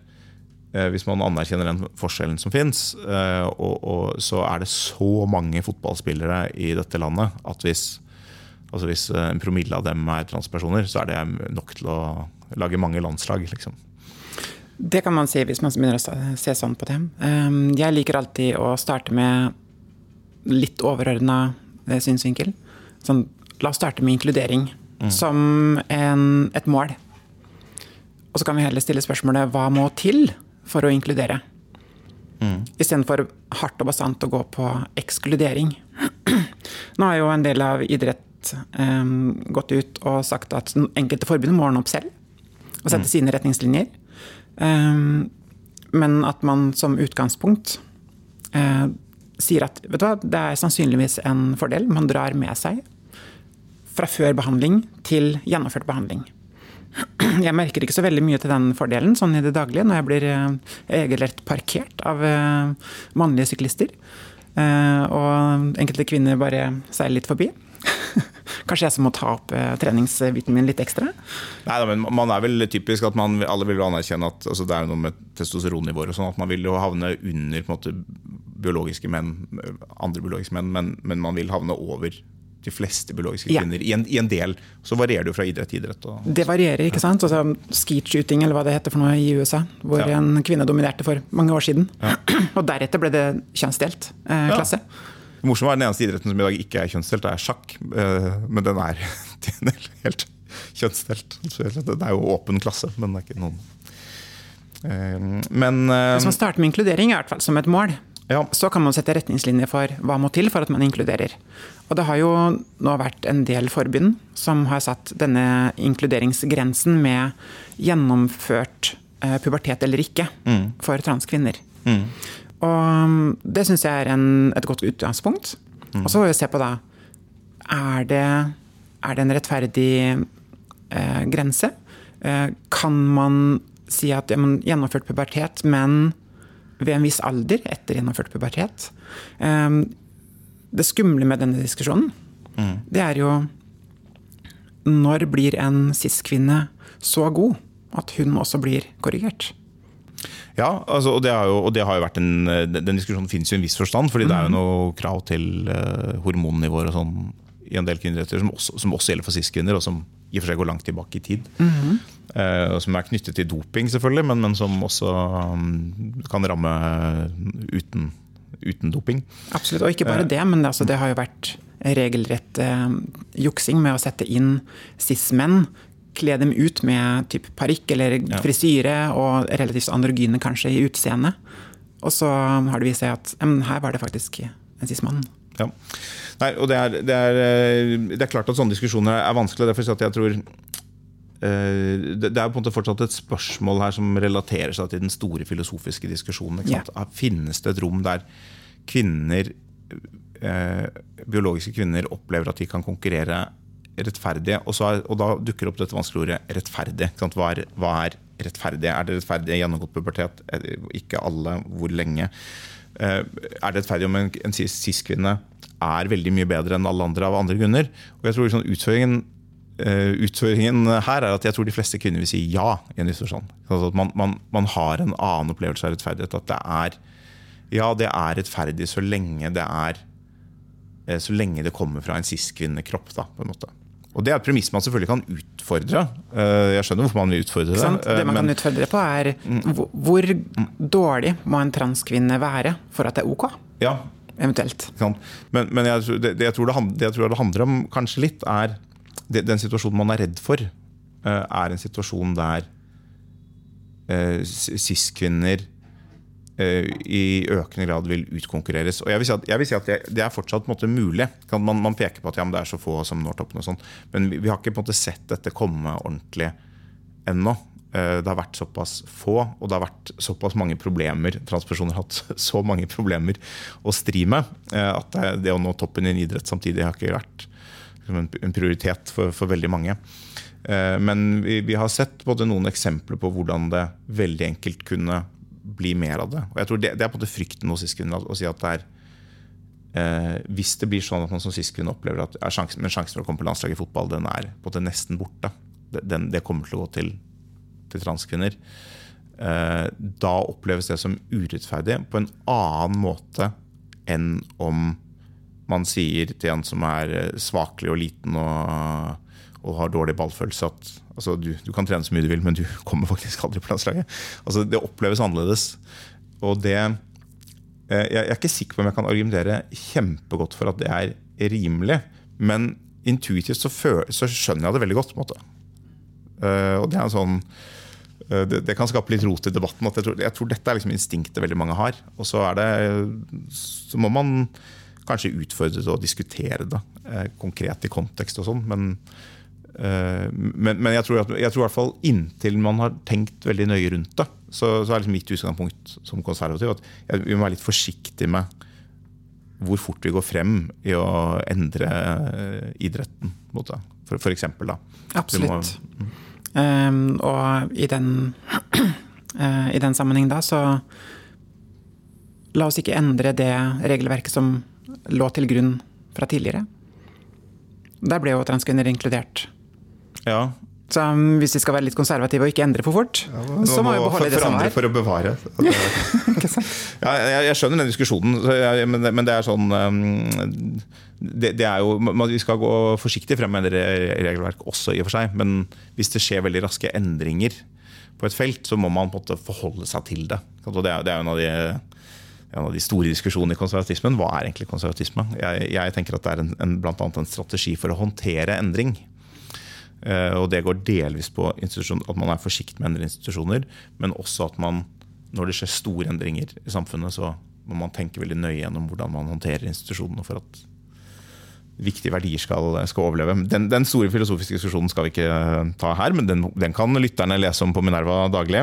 eh, hvis man anerkjenner den forskjellen som fins, eh, så er det så mange fotballspillere i dette landet at hvis, altså hvis eh, en promille av dem er transpersoner, så er det nok til å lage mange landslag. liksom. Det kan man si hvis man begynner å se sånn på det. Ehm, jeg liker alltid å starte med litt overordna synsvinkel. Sånn, la oss starte med inkludering mm. som en, et mål. Og så kan vi heller stille spørsmålet hva må til for å inkludere? Mm. Istedenfor hardt og bastant å gå på ekskludering. Nå har jo en del av idrett um, gått ut og sagt at enkelte forbund må ordne opp selv og sette mm. sine retningslinjer. Um, men at man som utgangspunkt uh, sier at vet du hva, det er sannsynligvis en fordel man drar med seg fra før behandling til gjennomført behandling. <clears throat> Jeg merker ikke så veldig mye til den fordelen sånn i det daglige når jeg blir eh, regelrett parkert av eh, mannlige syklister. Eh, og enkelte kvinner bare seiler litt forbi. <laughs> Kanskje jeg som må ta opp treningsbiten min litt ekstra? Nei, men Man er vel typisk at man alle vil anerkjenne at altså, det er noe med testosteronnivåer sånn, at man vil jo havne under måte, biologiske menn, andre biologiske menn, men, men man vil havne over de fleste biologiske kvinner ja. i, en, i, en, del. Så varierer det jo fra idrett til idrett. Og, det varierer, ikke sant. Altså, Skeet-shooting, eller hva det heter for noe i USA, hvor ja. en kvinne dominerte for mange år siden. Ja. <clears throat> Og deretter ble det kjønnsdelt eh, klasse. Det morsomme er Den eneste idretten som i dag ikke er kjønnsdelt, er sjakk. Eh, men den er <laughs> helt kjønnsdelt. Det er jo åpen klasse, men det er ikke noen eh, men, Hvis man starter med inkludering, i hvert fall som et mål, ja. så kan man sette retningslinjer for hva må til for at man inkluderer. Og det har jo nå vært en del forbund som har satt denne inkluderingsgrensen med gjennomført eh, pubertet eller ikke mm. for transkvinner. Mm. Og mm, det syns jeg er en, et godt utgangspunkt. Mm. Og så får vi se på da Er det, er det en rettferdig eh, grense? Eh, kan man si at ja, gjennomført pubertet, men ved en viss alder etter gjennomført pubertet? Eh, det skumle med denne diskusjonen, mm. det er jo Når blir en cis-kvinne så god at hun også blir korrigert? Ja, altså, og, det jo, og, det har jo vært en, den diskusjonen finnes jo i en viss forstand. fordi mm. det er jo mm. noe krav til uh, hormonnivåer og sånn i en del kvinneretter som som også gjelder for cis-kvinner, og som i og for seg går langt tilbake i tid. Mm -hmm. som er knyttet til doping, selvfølgelig, men, men som også um, kan ramme uten uten doping. Absolutt, og ikke bare eh. det, men det, altså, det har jo vært regelrett eh, juksing med å sette inn cis-menn. Kle dem ut med typ parykk eller frisyre og relativt androgyne kanskje i utseendet. Og så har det vist seg at ja, her var det faktisk en cis-mann. Ja. Nei, og det er, det, er, eh, det er klart at sånne diskusjoner er vanskelig. Derfor at jeg tror eh, det er på en måte fortsatt et spørsmål her som relaterer seg til den store filosofiske diskusjonen. Ja. Finnes det et rom der kvinner, eh, biologiske kvinner opplever at de kan konkurrere rettferdig? Og, er, og da dukker opp dette vanskelige ordet rettferdig. Hva er, hva er, rettferdig? Er det rettferdig gjennomgått pubertet? Ikke alle. Hvor lenge? Eh, er det rettferdig om en, en cis-kvinne er veldig mye bedre enn alle andre av andre grunner? Og jeg tror liksom utfordringen Uh, utfordringen her er at jeg tror de fleste kvinner vil si ja. i en. Altså man, man, man, har en annen opplevelse av rettferdighet. At det er ja, det er rettferdig så lenge det er uh, Så lenge det kommer fra en cis-kvinnekropp. på en måte. Og Det er et premiss man selvfølgelig kan utfordre. Uh, jeg skjønner hvorfor man vil utfordre det. Det man men, kan utfordre på, er mm. hvor dårlig må en transkvinne være for at det er ok? Ja, eventuelt. Men, men jeg, det, jeg, tror det, det, jeg tror det handler om kanskje litt, er den situasjonen man er redd for, eh, er en situasjon der eh, cis-kvinner eh, i økende grad vil utkonkurreres. Og jeg vil si at, vil si at det, det, er fortsatt måte, mulig. Man, man, peker på at ja, det er så få som når toppen, og sånn, men vi, vi, har ikke måte, sett dette komme ordentlig ennå. Det har vært såpass få, og det har vært såpass mange problemer. Transpersoner har hatt <laughs> så mange problemer å stri med at det å nå toppen i en idrett samtidig har ikke vært en prioritet for, for veldig mange. Eh, men vi, vi, har sett både noen eksempler på hvordan det veldig enkelt kunne bli mer av det. Og jeg tror Det, det er på en måte frykten hos cis-kvinner å si at det er eh, Hvis det blir sånn at man som cis-kvinne opplever at sjansen, men sjansen for å komme på landslaget i fotball den er på en måte nesten borte, den, det kommer til å gå til, til transkvinner, eh, da oppleves det som urettferdig på en annen måte enn om man sier til en som er eh, svakelig og liten og, og har dårlig ballfølelse, at altså, du, du, kan trene så mye du vil, men du <laughs> kommer faktisk aldri på landslaget. Altså, det oppleves annerledes. Og det eh, Jeg er ikke sikker på om jeg kan argumentere kjempegodt for at det er rimelig, men intuitivt så, føler, så skjønner jeg det veldig godt. på en måte. Uh, og det er en sånn det, det, kan skape litt rot i debatten. Jeg tror, jeg, tror, dette er liksom instinktet veldig mange har. Og så er det Så må man kanskje utfordre det og diskutere det eh, konkret i kontekst og sånn. Men, eh, men, men, jeg, tror at, jeg tror i hvert fall inntil man har tenkt veldig nøye rundt det, så, så er liksom mitt utgangspunkt som konservativ at jeg, vi må være litt forsiktige med hvor fort vi går frem i å endre eh, idretten. Måte, for, for eksempel, da. Absolutt. Må, mm. um, og i den, uh, <clears throat> i den sammenheng da, så La oss ikke endre det regelverket som lå til grunn fra tidligere. Der ble jo transkvinner inkludert. Ja. Så um, hvis vi skal være litt konservative og ikke endre for fort, ja, så må vi beholde det som er. For å bevare. <laughs> ja, jeg, jeg, skjønner den diskusjonen, men, men, det er sånn um, det, det, er jo, Vi skal gå forsiktig frem med regelverk også, i og for seg. Men hvis det skjer veldig raske endringer på et felt, så må man på en måte forholde seg til det. Det er, det er en av de en av de store diskusjonene i konservatismen. Hva er egentlig konservatisme? Jeg, jeg tenker at det er en, en, blant annet en strategi for å håndtere endring. Uh, og Det går delvis på at man er forsiktig med å endre institusjoner, men også at man, når det skjer store endringer i samfunnet, så må man tenke veldig nøye gjennom hvordan man håndterer institusjonene for at viktige verdier skal, skal overleve. Den, den, store filosofiske diskusjonen skal vi ikke ta her, men den, den kan lytterne lese om på Minerva daglig.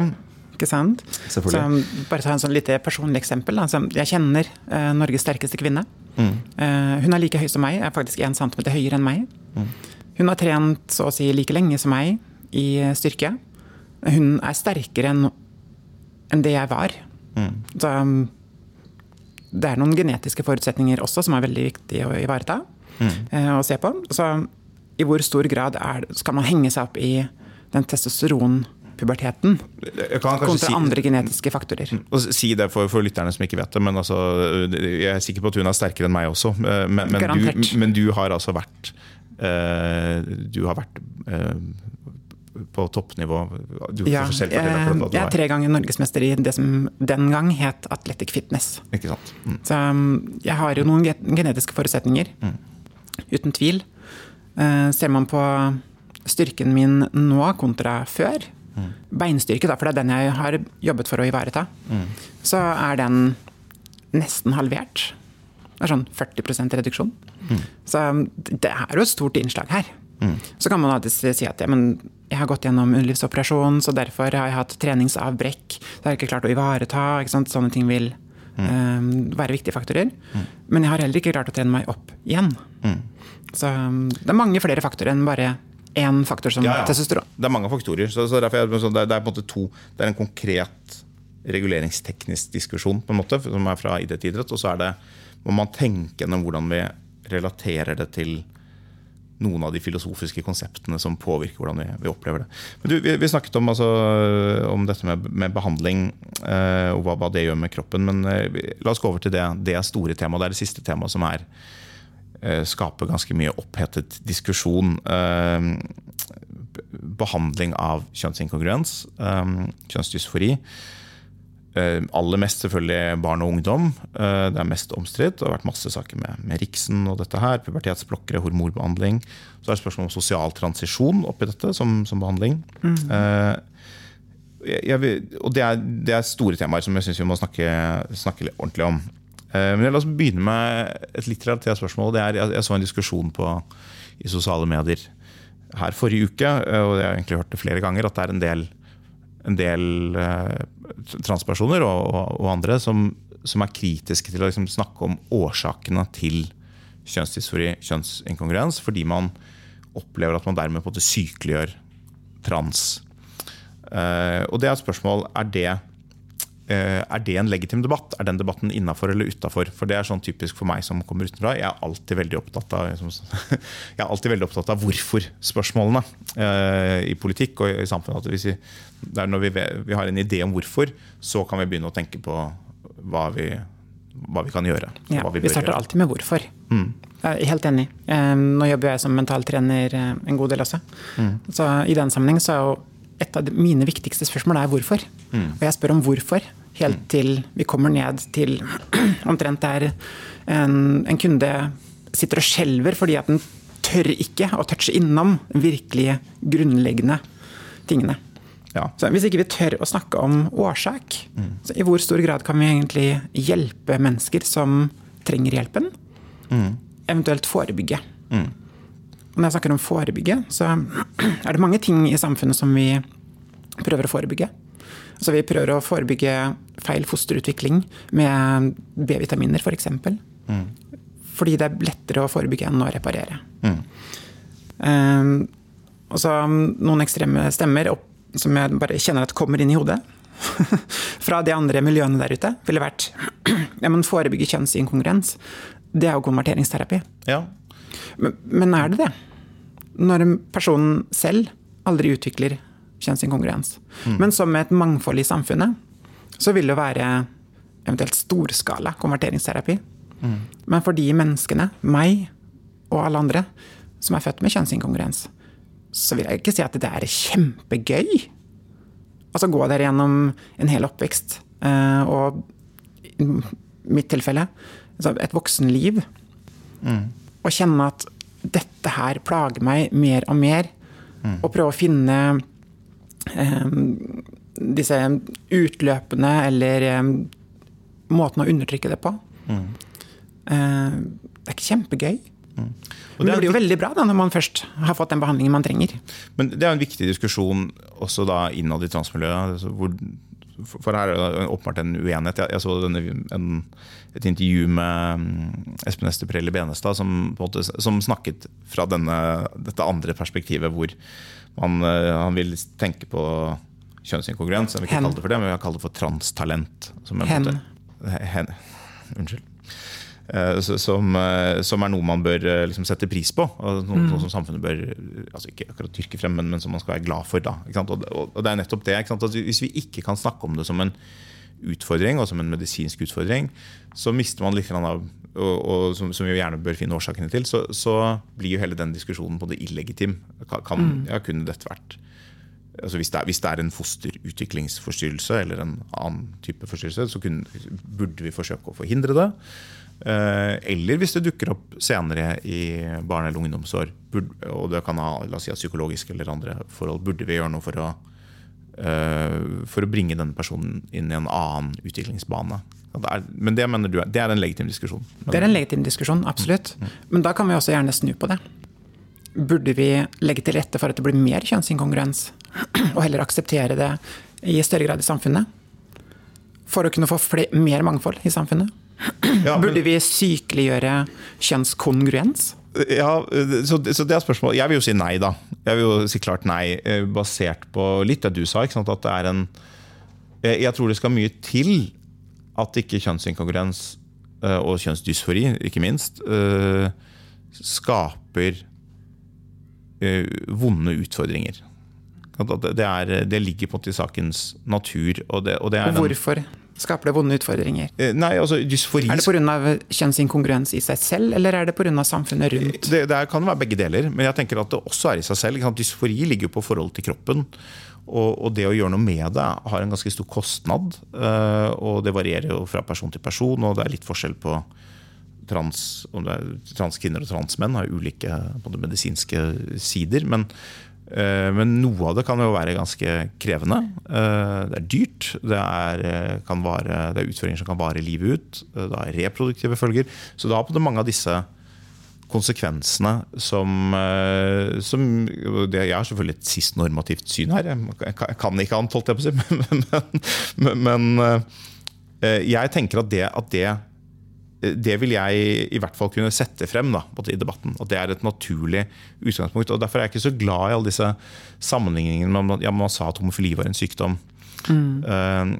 Ikke sant? Så bare ta en sånn lite personlig eksempel. Altså, jeg kjenner uh, Norges sterkeste kvinne. Mm. Uh, hun er like høy som meg, er faktisk 1 cm høyere enn meg. Mm. Hun har trent så å si like lenge som meg i styrke. Hun er sterkere enn en det jeg var. Mm. Så um, det er noen genetiske forutsetninger også som er veldig viktig å ivareta mm. og se på. Så i hvor stor grad er, skal man henge seg opp i den testosteron puberteten kontra si, andre genetiske faktorer. Si det for, for, lytterne som ikke vet det, men altså, jeg er sikker på at hun er sterkere enn meg også. Eh, men, men, du, men du, har altså vært Du har vært uh, på toppnivå? ja, jeg, jeg, er tre ganger norgesmester i det som den gang het Athletic Fitness. Ikke sant? Mm. Så um, jeg har jo noen genetiske forutsetninger. Mm. Uten tvil. Ser man på styrken min nå kontra før, mm. beinstyrke, da, for det er den jeg har jobbet for å ivareta, mm. så er den nesten halvert. Det er sånn 40% reduksjon. Så um, det er jo et stort innslag her. Så kan man alltid si at ja, men jeg har gått gjennom underlivsoperasjon, så derfor har jeg hatt treningsavbrekk. Det har jeg ikke klart å ivareta. Sånne ting vil um, være viktige faktorer. Men jeg har heller ikke klart å trene meg opp igjen. Så um, det er mange flere faktorer enn bare én faktor som Ja, ja. testosteron. Det er mange faktorer. Så, så det, sånn, det, er, det er to Det er en konkret reguleringsteknisk diskusjon på en måte, som er fra idrett til idrett. Og så er det, må man tenke gjennom hvordan vi relaterer det til noen av de filosofiske konseptene som påvirker hvordan vi, vi opplever det. Du, vi, vi snakket om, altså, om dette med, med behandling eh, og hva, hva det gjør med kroppen. Men eh, la oss gå over til det, det store temaet. Det er det siste temaet som er eh, skaper ganske mye opphetet diskusjon. Eh, behandling av kjønnsinkongruens, eh, kjønnsdysfori. Eh, aller mest selvfølgelig barn og ungdom. Eh, det er mest omstridt. Det har vært masse saker med, med Riksen og dette her. Pubertetsblokkere, hormonbehandling. Så er det spørsmål om sosial transisjon oppi dette som, som behandling. Mm. jeg, jeg, og det er, det er store temaer som jeg syns vi må snakke, snakke ordentlig om. Eh, Men la oss begynne med et litt relatert spørsmål. Det er, jeg, så en diskusjon på, i sosiale medier her forrige uke, eh, og jeg har egentlig hørt det flere ganger, at det er en del, en del eh, transpersoner og, og, og andre som, som er kritiske til å liksom snakke om årsakene til kjønnsdysfori, kjønnsinkongruens, fordi man opplever at man dermed på en måte sykeliggjør trans. Uh, og det er et spørsmål er det, er det en legitim debatt? Er den debatten innafor eller utafor? For det er sånn typisk for meg som kommer utenfra. Jeg er alltid veldig opptatt av, <laughs> jeg er alltid veldig opptatt av hvorfor-spørsmålene eh, i politikk og i samfunnet. Vi, det er når vi, vi har en idé om hvorfor, så kan vi begynne å tenke på hva vi, hva vi kan gjøre. Ja, vi bør starter gjøre. alltid med hvorfor. Jeg er helt enig. Eh, Nå jobber jeg som mentaltrener eh, en god del også. Så I den sammenheng så er jo et av mine viktigste spørsmål er hvorfor. Og jeg spør om hvorfor helt til vi kommer ned til <clears throat> omtrent der en, en kunde sitter og skjelver fordi at den tør ikke å touche innom virkelige grunnleggende tingene. Ja. Så hvis ikke vi tør å snakke om årsak, så i hvor stor grad kan vi egentlig hjelpe mennesker som trenger hjelpen? Eventuelt forebygge. Og når jeg snakker om forebygge, så er det mange ting i samfunnet som vi prøver å forebygge. Så vi prøver å forebygge feil fosterutvikling med B-vitaminer, f.eks. For eksempel. Fordi det er lettere å forebygge enn å reparere. Um, og så um, noen ekstreme stemmer opp, som jeg bare kjenner at kommer inn i hodet. <laughs> Fra de andre miljøene der ute ville vært <clears throat> ja, men forebygge kjønnsinkongruens. Det er jo konverteringsterapi. Ja. Men, men er det det? Når personen selv aldri utvikler kjønnsinkongruens. Men som med et mangfold i samfunnet, så vil det være eventuelt storskala konverteringsterapi. Men for de menneskene, meg og alle andre, som er født med kjønnsinkongruens, så vil jeg ikke si at det er kjempegøy. Altså gå der gjennom en hel oppvekst, eh, og i mitt tilfelle altså et voksenliv, og kjenne at dette her plager meg mer og mer, og prøve å finne eh, disse utløpene eller eh, måten å undertrykke det på. Eh, det er ikke kjempegøy. Og Men det blir jo veldig bra da, når man først har fått den behandlingen man trenger. Men det er en viktig diskusjon også da innad i transmiljøet. altså hvor, for her er det åpenbart en uenighet. Jeg, jeg så denne, en, et intervju med mm, Espen Ester Prelle Benestad som, måte, som snakket fra denne, dette andre perspektivet, hvor man, eh, han vil tenke på kjønnsinkongruens. Jeg vil ikke kalle det for det, men jeg kalt det for transtalent. Hen. hen. Unnskyld. Eh, Som, eh, som er noe man bør eh, liksom sette pris på. Og noe, noe som samfunnet bør altså ikke akkurat dyrke frem, men, men som man skal være glad for. Da? Og, og, det er nettopp det. At hvis vi ikke kan snakke om det som en utfordring, og som en medisinsk utfordring, så mister man litt av og, og som, som vi gjerne bør finne årsakene til, så, så blir jo hele den diskusjonen på det illegitim. Kan, mm. ja, kunne dette vært altså hvis, det er, hvis det er en fosterutviklingsforstyrrelse eller en annen type forstyrrelse, så kunne, burde vi forsøke å forhindre det. Eh, Eller hvis det dukker opp senere i barne- eller ungdomsår, og det kan ha la oss si, psykologiske eller andre forhold, burde vi gjøre noe for å, eh, for å bringe denne personen inn i en annen utviklingsbane. Men det mener du det er en legitim diskusjon? Det er en legitim diskusjon, absolutt. Men da kan vi også gjerne snu på det. Burde vi legge til rette for at det blir mer kjønnsinkongruens, og heller akseptere det i større grad i samfunnet? For å kunne få mer mangfold i samfunnet? Ja, men- Burde vi sykeliggjøre kjønnskongruens? Ja, så, så det er spørsmålet. Jeg vil jo si nei, da. Jeg vil jo si klart nei, eh, basert på litt det du sa. At det er en Jeg tror det skal mye til at ikke kjønnsinkongruens eh, og kjønnsdysfori, ikke minst, eh, skaper vonde utfordringer. Det, er, det ligger på en måte i sakens natur. Og, det, og det Og den- hvorfor skaper det vonde utfordringer? Eh, Nei, altså dysfori Er det pga. kjønnsinkongruens i seg selv, eller er det pga. samfunnet rundt? det, det kan være begge deler, men jeg tenker at det også er i seg selv. Dysfori ligger jo på forholdet til kroppen. Og, og det å gjøre noe med det har en ganske stor kostnad. eh, og det varierer jo fra person til person, og det er litt forskjell på trans, er transkvinner og transmenn har ulike medisinske sider. Men, eh, men noe av det kan jo være ganske krevende. Eh, det er dyrt. Det er, eh, vare, det er utfordringer som kan vare livet ut. eh, Det er reproduktive følger. Så det har på det mange av disse konsekvensene som, eh, som det, Jeg har selvfølgelig et sist normativt syn her. Jeg kan- ikke annet, holdt jeg på å si. <laughs> Men, men, men eh, jeg tenker at det, at det det vil jeg i hvert fall kunne sette frem da, på i debatten. At det er et naturlig utgangspunkt. og Derfor er jeg ikke så glad i alle disse sammenligningene med at ja, man sa at homofili var en sykdom. Eh,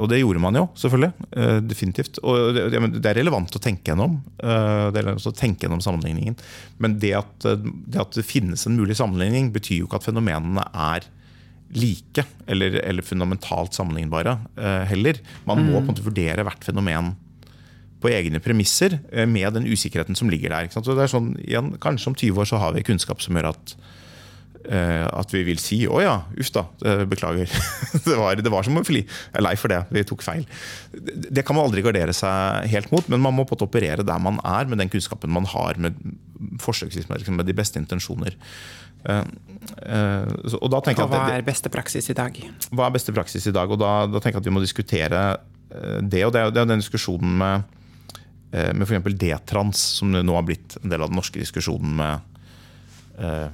og det gjorde man jo, selvfølgelig. Uh, definitivt. Og det, det- det er relevant å tenke gjennom. uh, det er relevant å tenke gjennom sammenligningen. Men det at, det at det finnes en mulig sammenligning, betyr jo ikke at fenomenene er like eller, eller fundamentalt sammenlignbare heller. Man må på en måte vurdere hvert fenomen på egne premisser eh, med den usikkerheten som ligger der. Så det er sånn, igjen, kanskje om 20 år så har vi kunnskap som gjør at eh, at vi vil si 'å ja, uff da, eh, beklager'. <laughs> det, var, det var som homofili. Jeg er lei for det. Vi tok feil. Det, kan man aldri gardere seg helt mot, men man må på operere der man er, med den kunnskapen man har, med forsøksvis med, liksom, med de beste intensjoner. Uh, uh, så- og da tenker Og jeg hva det, er beste praksis i dag? hva er beste praksis i dag? Og da, da tenker jeg at vi må diskutere det. Og det det er den diskusjonen med, med f.eks. D-trans, som nå har blitt en del av den norske diskusjonen med eh,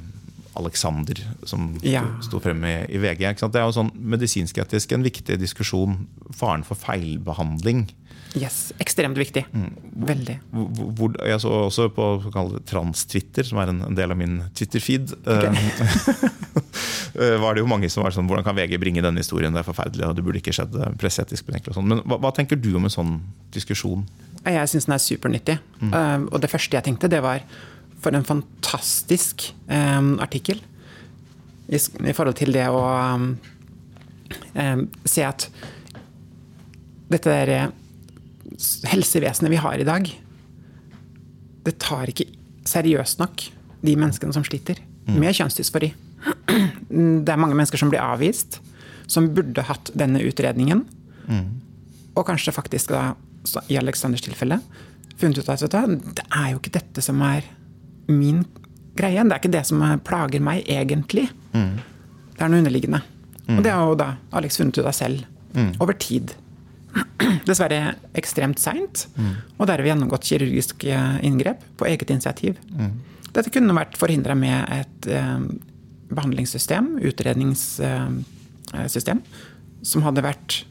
Alexander, som Ja. sto frem i, i VG. Det er jo sånn medisinsk-etisk en viktig diskusjon. Faren for feilbehandling. Yes, Ekstremt viktig. Mm. Veldig. Hvor, hvor, jeg så også på trans-Twitter, som er en, en del av min Twitter-feed. okay. <laughs> var det jo mange som var sånn Hvordan kan VG bringe denne historien? Det er forferdelig, og det burde ikke skjedd. eh, Presseetisk betenkelig sånn. Men hva, hva tenker du om en sånn diskusjon? Jeg syns den er supernyttig. Uh, og det første jeg tenkte, det var for en fantastisk um, artikkel i, i forhold til det å um, um, se at dette der eh, s- helsevesenet vi har i dag, det tar ikke seriøst nok de menneskene som sliter med kjønnsdysfori. <clears throat> Det er mange mennesker som blir avvist, som burde hatt denne utredningen. Og kanskje faktisk da, i Aleksanders tilfelle, funnet ut at du, det er jo ikke dette som er min greie. Det er ikke det som er- plager meg egentlig. Det er noe underliggende. Og det har jo da Alex funnet ut av selv. Over tid. Dessverre ekstremt seint. Og deretter gjennomgått kirurgiske inngrep på eget initiativ. Dette kunne vært forhindra med et eh, behandlingssystem, utredningssystem, som hadde vært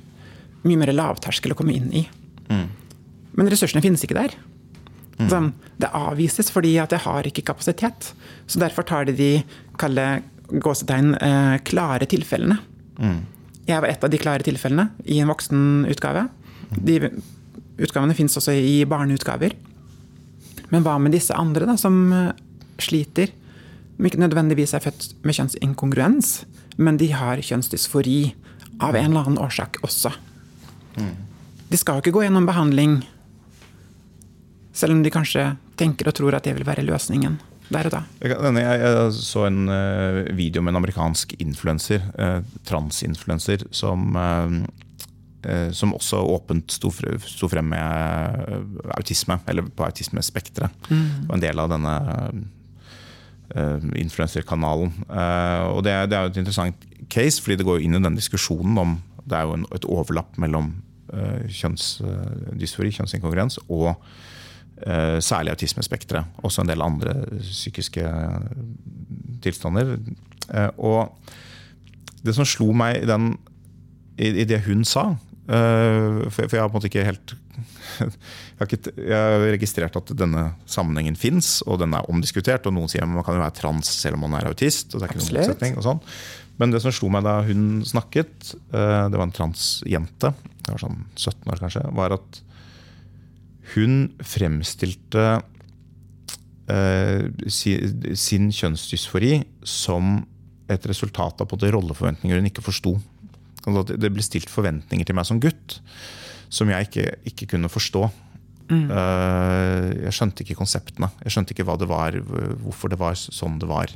mye mer lavterskel å komme inn i. Men ressursene finnes ikke der. Sånn, det avvises fordi at jeg har ikke kapasitet. Så derfor tar de de kalde gåsetegn eh, klare tilfellene. Jeg var et av de klare tilfellene i en voksenutgave. De utgavene fins også i barneutgaver. Men hva med disse andre da, som eh, sliter? Som ikke nødvendigvis er født med kjønnsinkongruens, men de har kjønnsdysfori av en eller annen årsak også. De skal jo ikke gå gjennom behandling, selv om de kanskje tenker og tror at det vil være løsningen der og da. Jeg, jeg, så en eh, video med en amerikansk influenser, uh, transinfluenser, som, eh, eh, som også åpent sto, fre- sto frem med eh, autisme, eller på autismespekteret. Mm. Og en del av denne influenserkanalen. Eh, og det, er- det er jo et interessant case, fordi det går jo inn i den diskusjonen om Det er jo et overlapp mellom kjønnsdysfori, kjønnsinkongruens, og særlig autismespekteret. Også en del andre psykiske tilstander. Uh, og det som slo meg i, den, i, det hun sa for, jeg har på en måte ikke helt <laughs> jeg har, ikke, jeg har, registrert at denne sammenhengen fins, og den er omdiskutert. Og noen sier man kan jo være trans selv om man er autist. og det er ikke noen motsetning og sånn. Men det som slo meg da hun snakket, eh, det var en transjente, det var sånn 17 år kanskje, var at hun fremstilte eh, sin kjønnsdysfori som et resultat av rolleforventninger hun ikke forsto. Altså det ble stilt forventninger til meg som gutt som jeg ikke, ikke kunne forstå. Mm. Eh, jeg skjønte ikke konseptene. Jeg skjønte ikke hva det var, hvorfor det var sånn det var.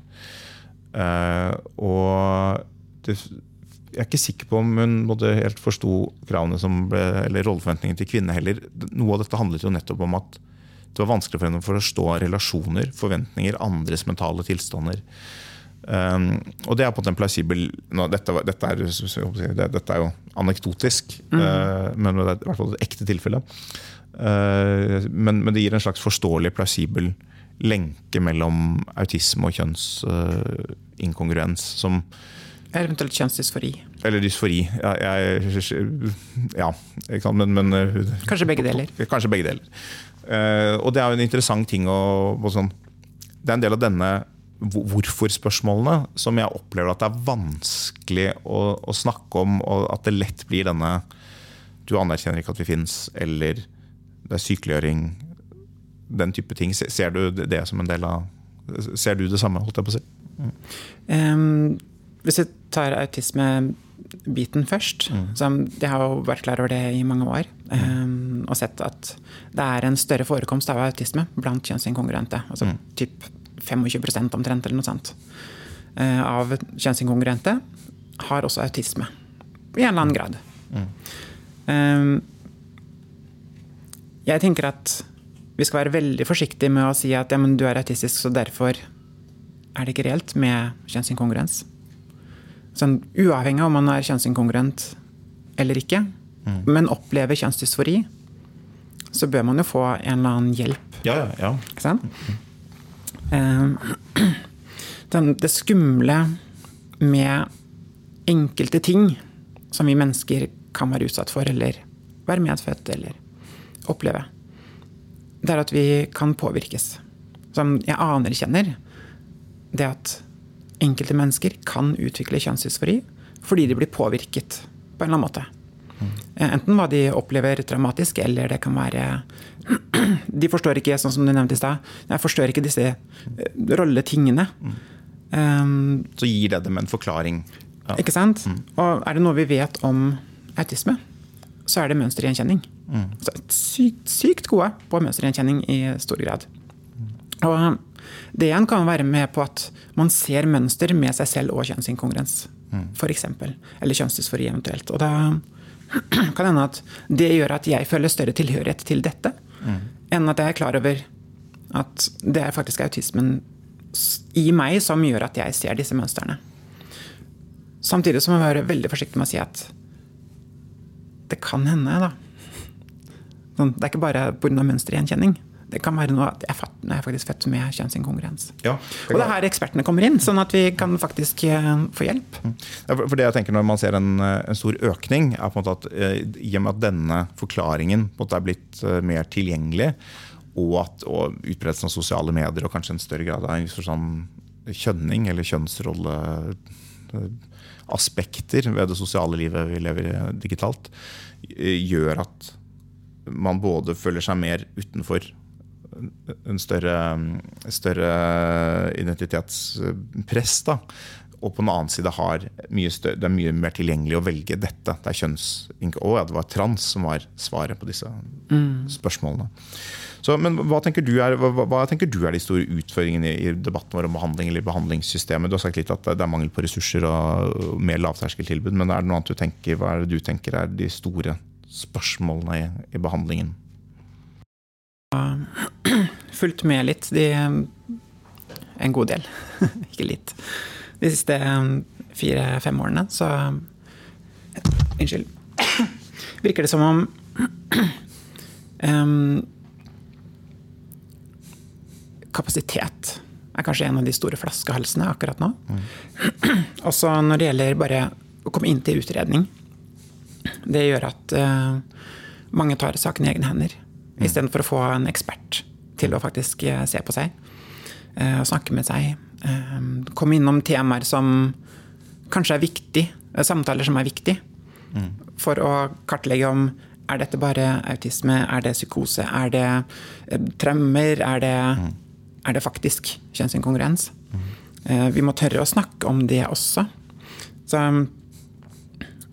Uh, og det, jeg er ikke sikker på om hun både helt forsto kravene som ble, eller rolleforventningene til kvinner heller. Noe av dette handlet jo nettopp om at det var vanskelig for henne for å forstå relasjoner, forventninger, andres mentale tilstander. Um, og det er på en plausibel no, dette, dette, er, dette, er, jo anekdotisk, mm. uh, men det er i hvert fall et ekte tilfelle. Uh, men, men, det gir en slags forståelig, plausibel lenke mellom autisme og kjønnsinkongruens uh, som Eventuelt kjønnsdysfori. Eller dysfori. Ja, jeg, ja men, men, eh, Kanskje begge deler. Kanskje begge deler. Uh, og det er jo en interessant ting å, sånn, Det er en del av denne hvorfor-spørsmålene som jeg opplever at det er vanskelig å, å, snakke om, og at det lett blir denne Du anerkjenner ikke at vi fins, eller det er sykeliggjøring, den type ting. Ser du det som en del av Ser du det samme, holdt jeg på å si? Mm. Um, hvis vi tar autismebiten først mm. så Jeg har jo vært klar over det i mange år. Um, og sett at det er en større forekomst av autisme blant kjønnsinkongruente. Altså mm. typ 25 omtrent, eller noe sånt. Uh, av kjønnsinkongruente har også autisme. I en eller annen grad. Mm. Um, jeg tenker at vi skal være veldig forsiktige med å si at ja, du er autistisk, så derfor er det ikke reelt med kjønnsinkongruens. Sånn, uavhengig av om man er kjønnsinkongruent eller ikke, mm. men opplever kjønnsdysfori, så bør man jo få en eller annen hjelp. Ja, ja, ja. Mm. <clears throat> det skumle med enkelte ting som vi mennesker kan være utsatt for, eller være medfødt, eller oppleve det er at vi kan påvirkes. Som jeg anerkjenner det at enkelte mennesker kan utvikle kjønnsdysfori fordi de blir påvirket på en eller annen måte. Mm. Enten hva de opplever traumatisk, eller det kan være <clears throat> De forstår ikke, sånn som du nevnte i stad, jeg forstår ikke disse eh, rolletingene. Mm. Um, Så gir det dem en forklaring. Ja. Ikke sant? Mm. Og er det noe vi vet om autisme, så er det mønstergjenkjenning. Mm. Altså, sykt, sykt gode på mønstergjenkjenning i stor grad. Og um, det igjen kan være med på at man ser mønster med seg selv og kjønnsinkongruens. Mm. F.eks. Eller kjønnsdysfori eventuelt. Og da <clears throat> kan hende at det gjør at jeg føler større tilhørighet til dette, mm. enn at jeg er klar over at det er faktisk autismen i meg som gjør at jeg ser disse mønstrene. Samtidig må jeg være veldig forsiktig med å si at det kan hende, da. Sånn, det er ikke bare pga. mønstergjenkjenning. Det kan være noe at jeg er faktisk født med kjønnsinkongruens. Ja, og det er her ekspertene kommer inn, sånn at vi kan faktisk uh, få hjelp. Mm. For det jeg tenker Når man ser en, eh, en stor økning, er på en måte at uh, i og med at denne forklaringen er blitt mer tilgjengelig, og, at, og utbredelsen av sosiale medier og kanskje en større grad av sånn kjønning eller kjønnsrolle aspekter ved det sosiale livet vi lever i digitalt, gjør at man både føler seg mer utenfor en større, større identitetspress. da, og på den annen side har større, det er mye mer tilgjengelig å velge dette. Det er kjønns... Å ja, det var trans som var svaret på disse mm. spørsmålene. Så, men hva tenker, er, hva, hva tenker, du er, de store utfordringene i, debatten vår om behandling eller behandlingssystemet? Du har sagt litt at det er mangel på ressurser og mer lavterskeltilbud. Men er det noe annet du tenker, hva er det du tenker er de store spørsmålene i, i behandlingen? Fulgt med litt. De, en god del. <laughs> Ikke litt. De siste fire-fem årene, så Unnskyld. <clears throat> virker det som om <clears throat> um, Kapasitet er kanskje en av de store flaskehalsene akkurat nå. Mm. <clears throat> Også når det gjelder bare å komme inn til utredning. Det gjør at uh, mange tar saken i egne hender. Mm. Istedenfor å få en ekspert til å faktisk uh, se på seg uh, og snakke med seg. Uh, komme innom temaer som kanskje er viktig, samtaler som er viktig. Mm. For å kartlegge om er dette bare autisme, er det psykose, er det traumer, er det mm er det faktisk kjønnsinkongruens. Mm. Vi må tørre å snakke om det også. Så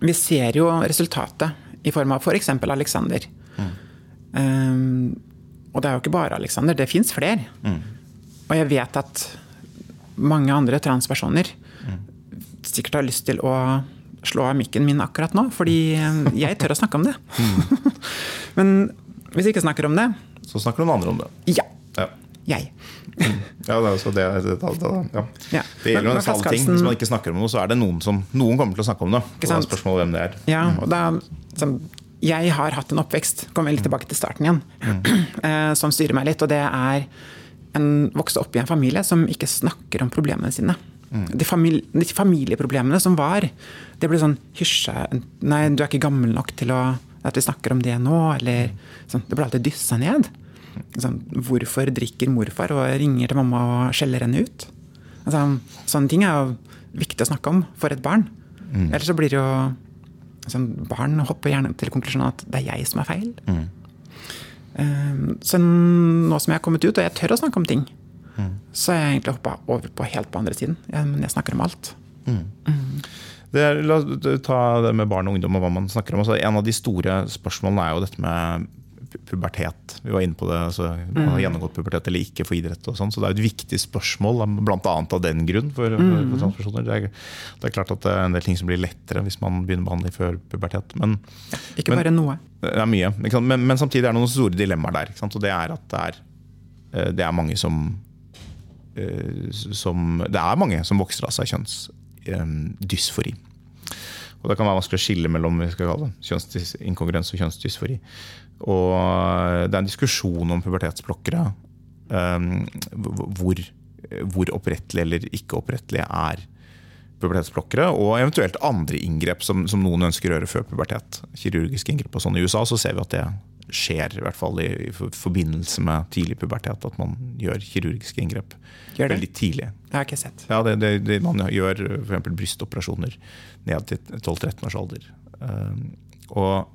vi ser jo resultatet i form av f.eks. For Alexander. Mm. Um, og det er jo ikke bare Alexander, det fins flere. Mm. Og jeg vet at mange andre transpersoner mm. sikkert har lyst til å slå av mikken min akkurat nå, fordi jeg tør å snakke om det. Mm. <laughs> Men hvis jeg ikke snakker om det Så snakker noen andre om det. Ja. ja. Jeg. Ja, det, det, det, ja. ja. det gjelder jo nesten alle ting. Hvis man ikke snakker om noe, så er det noen som Noen kommer til å snakke om det. Og det er spørsmålet hvem det er. Ja, og da, som, jeg har hatt en oppvekst, kommer litt tilbake til starten igjen, mm. <clears throat> som styrer meg litt. Og det er en vokste opp i en familie som ikke snakker om problemene sine. Mm. De, famili de, familieproblemene som var, det ble sånn hysje Nei, du er ikke gammel nok til å, at vi snakker om det nå. Eller sånn. Det ble alltid dyssa ned. Sånn, hvorfor drikker morfar og ringer til mamma og skjeller henne ut? Altså, sånne ting er jo viktig å snakke om for et barn. Mm. Ellers så blir det jo altså, Barn hopper gjerne til konklusjonen at det er jeg som er feil. Mm. Um, så nå som jeg har kommet ut, og jeg tør å snakke om ting, mm. så har jeg egentlig hoppa over på helt på andre siden. Men jeg snakker om alt. Mm. mm. Er, la oss ta det med barn og ungdom og hva man snakker om. Altså, en av de store spørsmålene er jo dette med pubertet. Vi var inne på det. altså Man har mm. gjennomgått pubertet eller ikke for idrett. og sånn, Så det er et viktig spørsmål, bl.a. av den grunn. for, for, for mm. transpersoner. Det er, det er, klart at det er en del ting som blir lettere hvis man begynner behandling før pubertet. Men, ikke bare noe. Det er mye. Men, men, samtidig er det noen store dilemmaer der. og Det er at det er, eh, det er mange som, eh, som Det er mange som vokser av seg kjønnsdysfori. Og Det kan være vanskelig å skille mellom vi skal kalle det, kjønnsinkongruens og kjønnsdysfori. Og det er en diskusjon om pubertetsblokkere. Um, hvor, hvor opprettelige eller ikke opprettelige er pubertetsblokkere. Og eventuelt andre inngrep som, som, noen ønsker å gjøre før pubertet. Kirurgiske inngrep og sånn. I USA så ser vi at det skjer, i hvert fall i, i forbindelse med tidlig pubertet. At man gjør kirurgiske inngrep gjør veldig tidlig. Det har jeg ikke sett. Ja, det, det, det, Man gjør f.eks. brystoperasjoner ned til 12-13 års alder. Um, og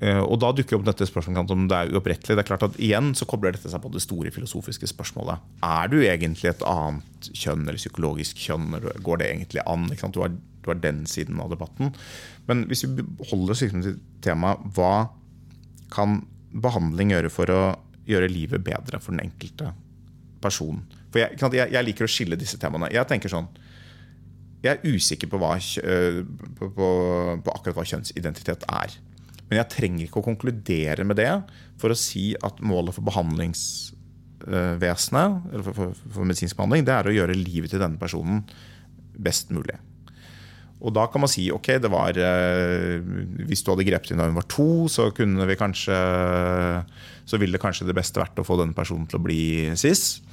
Eh, og Da dukker opp dette spørsmålet om det er uopprettelig. Det er klart at igjen så kobler dette seg på det store filosofiske spørsmålet. Er du egentlig et annet kjønn eller psykologisk kjønn? Går det egentlig an? Du har, du, har, den siden av debatten. Men hvis vi holder oss til temaet hva kan behandling gjøre for å gjøre livet bedre for den enkelte person? For jeg, jeg, jeg liker å skille disse temaene. Jeg tenker sånn jeg er usikker på, hva, på, på, på akkurat hva kjønnsidentitet er. Men jeg trenger ikke å konkludere med det for å si at målet for behandlingsvesenet, eller for, for, for medisinsk behandling, det er å gjøre livet til denne personen best mulig. Og da kan man si ok, det var eh, Hvis du hadde grepet inn da hun var to, så kunne vi kanskje Så ville kanskje det beste vært å få denne personen til å bli cis.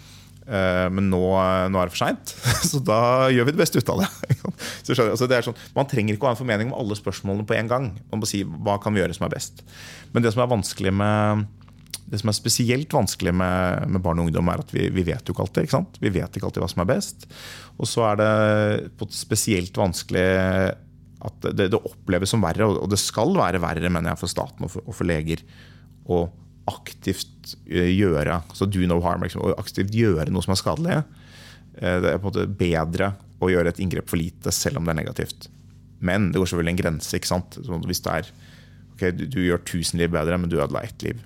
Eh, men nå, nå, er det for seint, <laughs> så da gjør vi det beste ut av det. <laughs> altså det sånn, man trenger ikke å ha en formening om alle spørsmålene på en gang. Man må si hva kan vi gjøre som er best. Men det som er vanskelig med det som er spesielt vanskelig med, med barn og ungdom, er at vi, vi vet jo ikke alltid. Ikke vi vet ikke alltid hva som er best. Og så er det spesielt vanskelig at det, det, oppleves som verre, og det skal være verre mener jeg, for staten og for, og for leger. å aktivt eh, gjøre altså do no harm, liksom, aktivt gjøre noe som er skadelig. Eh, det er på en måte bedre å gjøre et inngrep for lite, selv om det er negativt. Men det går selvfølgelig en grense. ikke sant? hvis det er ok, du, du, gjør tusen liv bedre, men du ødela ett liv.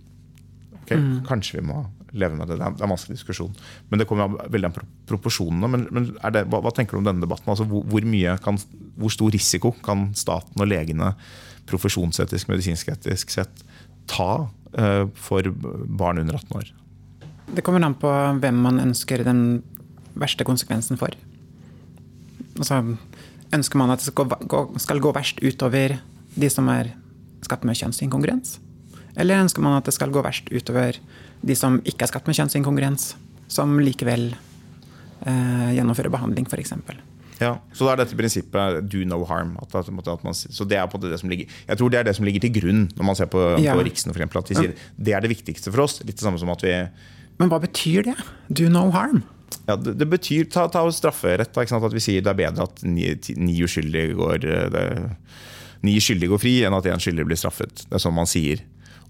Okay, mm. Kanskje vi må leve med det. Det det er en vanskelig diskusjon. Men det kommer veldig an på proporsjonene. Men, men det, hva, hva, tenker du om denne debatten? Altså, hvor, hvor, kan, hvor, stor risiko kan staten og legene profesjonsetisk, medisinsk-etisk sett ta Eh, for barn under 18 år. Det kommer an på hvem man ønsker den verste konsekvensen for. Altså, ønsker man at det skal gå, skal gå verst utover de som er skapt med kjønnsinkongruens? Eller ønsker man at det skal gå verst utover de som ikke er skapt med kjønnsinkongruens, som likevel eh, gjennomfører behandling, f.eks.? Ja, så da er dette prinsippet do no harm. At, at, at man, så det er på det som ligger, jeg tror det er det som ligger til grunn når man ser på, Ja. på Riksen. For eksempel, at de sier det er det viktigste for oss. Litt det samme som at vi Men hva betyr det? Do no harm? ja, det, det betyr ta, ta strafferett. da? At vi sier det er bedre at ni, ni uskyldige går eh, det, Ni skyldige går fri, enn at én skyldig blir straffet. Det er sånn man sier.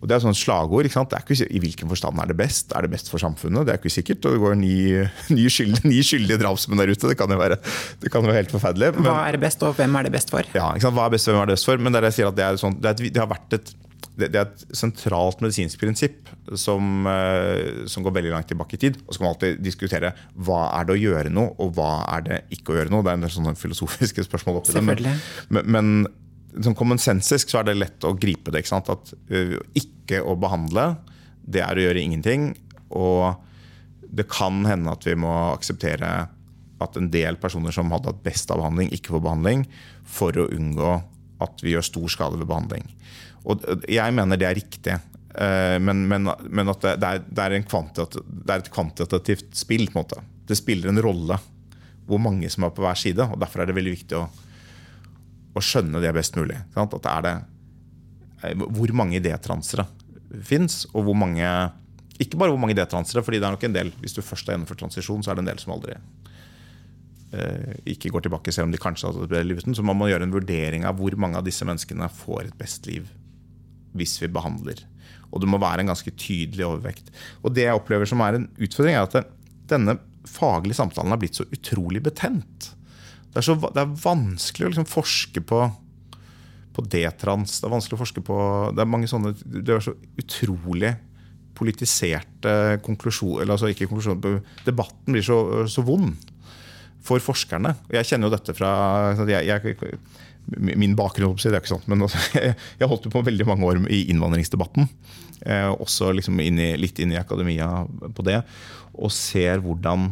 Og Det er sånn slagord. ikke sant? Det er ikke, I hvilken forstand er det best? Er det best for samfunnet? Det er ikke sikkert. Og det går ni, <laughs> ni, skyldige, ni skyldige drapsmenn der ute. Det kan jo være, det kan jo være helt forferdelig. men- Hva er det best, og hvem er det best for? ja, ikke sant? Hva er best, hvem er det best for? Men det, er det, jeg sier at det, er sånn, det, er et, det har vært et det, er et sentralt medisinsk prinsipp som, eh, som går veldig langt tilbake i tid. Og så kan man alltid diskutere hva er det å gjøre noe, og hva er det ikke å gjøre noe. Det er en del sånne filosofiske spørsmål oppi det. Men, men sånn kommensensisk så er det lett å gripe det. Ikke sant? At uh, ikke å behandle, det er å gjøre ingenting. Og det kan hende at vi må akseptere at en del personer som hadde hatt best av behandling, ikke får behandling, for å unngå at vi gjør stor skade ved behandling. Og jeg mener det er riktig. eh, Men, men, men at det, er, det, er en det er et kvantitativt spill. på en måte. Det spiller en rolle hvor mange som er på hver side. og Derfor er det veldig viktig å, å skjønne det best mulig. Sant? At er det, eh, hvor mange idétransere fins, og hvor mange Ikke bare hvor mange idétransere, fordi det er nok en del Hvis du først har gjennomført transisjon, så er det en del som aldri eh, ikke går tilbake, selv om de kanskje har tatt et uten. Så man må gjøre en vurdering av hvor mange av disse menneskene får et best liv hvis vi behandler. Og det må være en ganske tydelig overvekt. Og det jeg opplever som er en utfordring, er at denne faglige samtalen har blitt så utrolig betent. Det er, så, det er vanskelig å liksom forske på på D-trans. Det er vanskelig å forske på Det er mange sånne Det er så utrolig politiserte konklusjoner Eller altså ikke konklusjoner Debatten blir så, så vond for forskerne. Jeg kjenner jo dette fra jeg, jeg, Min bakgrunn det er ikke sant, men altså, <laughs> jeg, holdt på veldig mange år i innvandringsdebatten. Eh, også liksom inn i, litt inn i akademia på det. Og ser hvordan,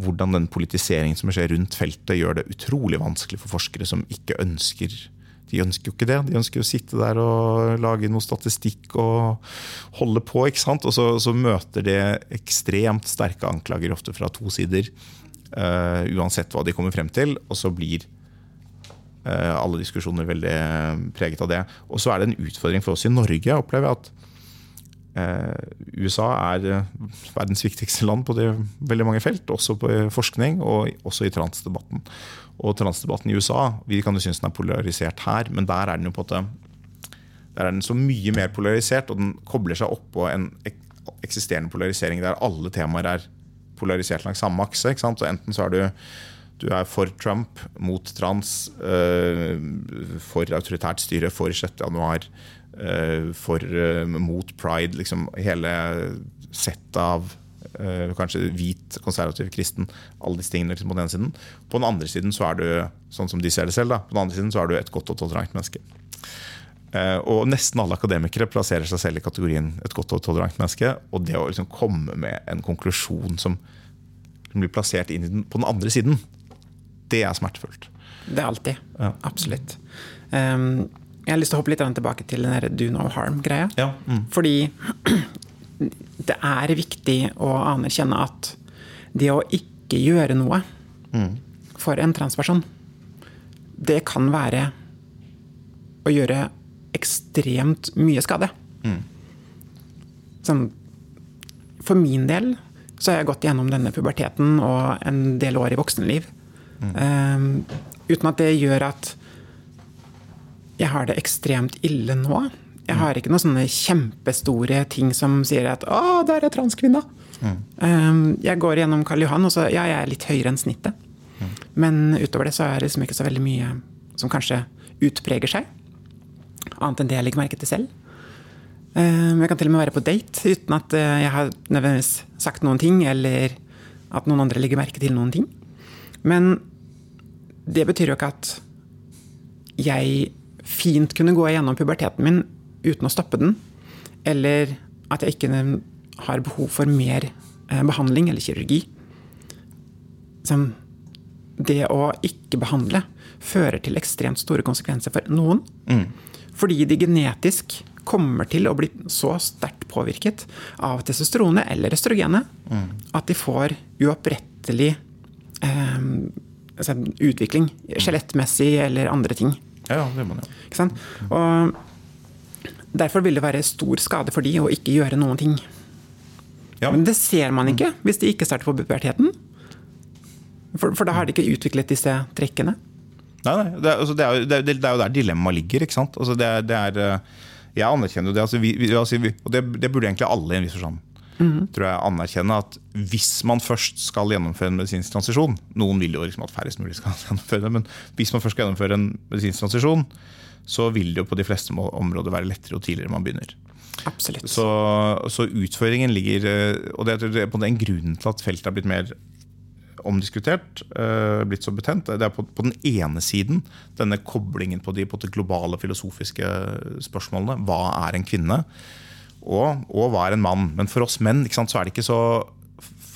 hvordan den politiseringen som skjer rundt feltet, gjør det utrolig vanskelig for forskere som ikke ønsker de ønsker jo ikke det. De ønsker å sitte der og lage noe statistikk og holde på. ikke sant? Og så, så møter det ekstremt sterke anklager, ofte fra to sider. Uh, uansett hva de kommer frem til. Og så blir uh, alle diskusjoner veldig preget av det. Og så er det en utfordring for oss i Norge, opplever jeg, at Eh, USA er eh, verdens viktigste land på det, veldig mange felt, også på forskning og også i transdebatten. Og transdebatten i USA vi kan jo synes den er polarisert her, men der er den jo på en der er den så mye mer polarisert, og den kobler seg oppå en eksisterende polarisering der alle temaer er polarisert langs samme akse. Så enten så er du du er for Trump, mot trans, for autoritært styre, for 6. øh, for, øh, mot pride. Liksom hele settet av øh, kanskje hvit, konservativ, kristen. Alle disse tingene liksom, på den ene siden. På den andre siden så er du sånn som de ser det selv, da, på den andre siden så er du et godt og tolerant menneske. Eh, og nesten alle akademikere plasserer seg selv i kategorien et godt og tolerant menneske. Og det å liksom komme med en konklusjon som, som blir plassert inn den, på den andre siden, det er smertefullt. Det er alltid. Ja. Absolutt. Um, jeg har lyst til å hoppe litt tilbake til den do no harm-greia. Ja, mm. Fordi <clears throat> det er viktig å anerkjenne at det å ikke gjøre noe for en transperson, det kan være å gjøre ekstremt mye skade. Sånn, for min del så har jeg gått gjennom denne puberteten og en del år i voksenliv. Um, uten at det gjør at jeg har det ekstremt ille nå. Jeg har ikke noen sånne kjempestore ting som sier at 'Å, der er transkvinna'. Mm. jeg går gjennom Karl Johan, og så ja, jeg er litt høyere enn snittet. Men utover det så er det liksom ikke så veldig mye som kanskje utpreger seg. Annet enn det jeg legger merke til selv. Um, jeg kan til og med være på date uten at uh, jeg har nødvendigvis sagt noen ting, eller at noen andre legger merke til noen ting. Men det betyr jo ikke at jeg fint kunne gå gjennom puberteten min uten å stoppe den. Eller at jeg ikke har behov for mer eh, behandling eller kirurgi. Som det å ikke behandle fører til ekstremt store konsekvenser for noen. Fordi de genetisk kommer til å bli så sterkt påvirket av testosteronet eller østrogenet at de får uopprettelig eh, altså utvikling, skjelettmessig eller andre ting. Ja, ja, det må man jo. Ikke sant? Og derfor vil det være stor skade for de å ikke gjøre noen ting. Ja. Men det ser man ikke hvis de ikke starter på puberteten. For, for da har de ikke utviklet disse trekkene. Nei, nei, det, er, altså, det, er, jo- det, det er jo der dilemmaet ligger. ikke sant? Altså, det, er, det eh, jeg anerkjenner jo det. Altså, vi, vi, altså, vi, og det, det burde egentlig alle i en viss forstand tror jeg anerkjenne at hvis man først skal gjennomføre en medisinsk transisjon Noen vil jo liksom at færrest mulig skal <laughs> gjennomføre det, men hvis man først skal gjennomføre en medisinsk transisjon, så vil det jo på de fleste områder være lettere jo tidligere man begynner. Absolutt. Så, så utfordringen ligger eh, Og det er på den grunnen til at feltet har blitt mer omdiskutert, eh, blitt så betent. Det er på, på den ene siden denne koblingen på de, på de globale filosofiske spørsmålene. Hva er en kvinne? Og, og hva er en mann? Men for oss menn sant, så er det ikke så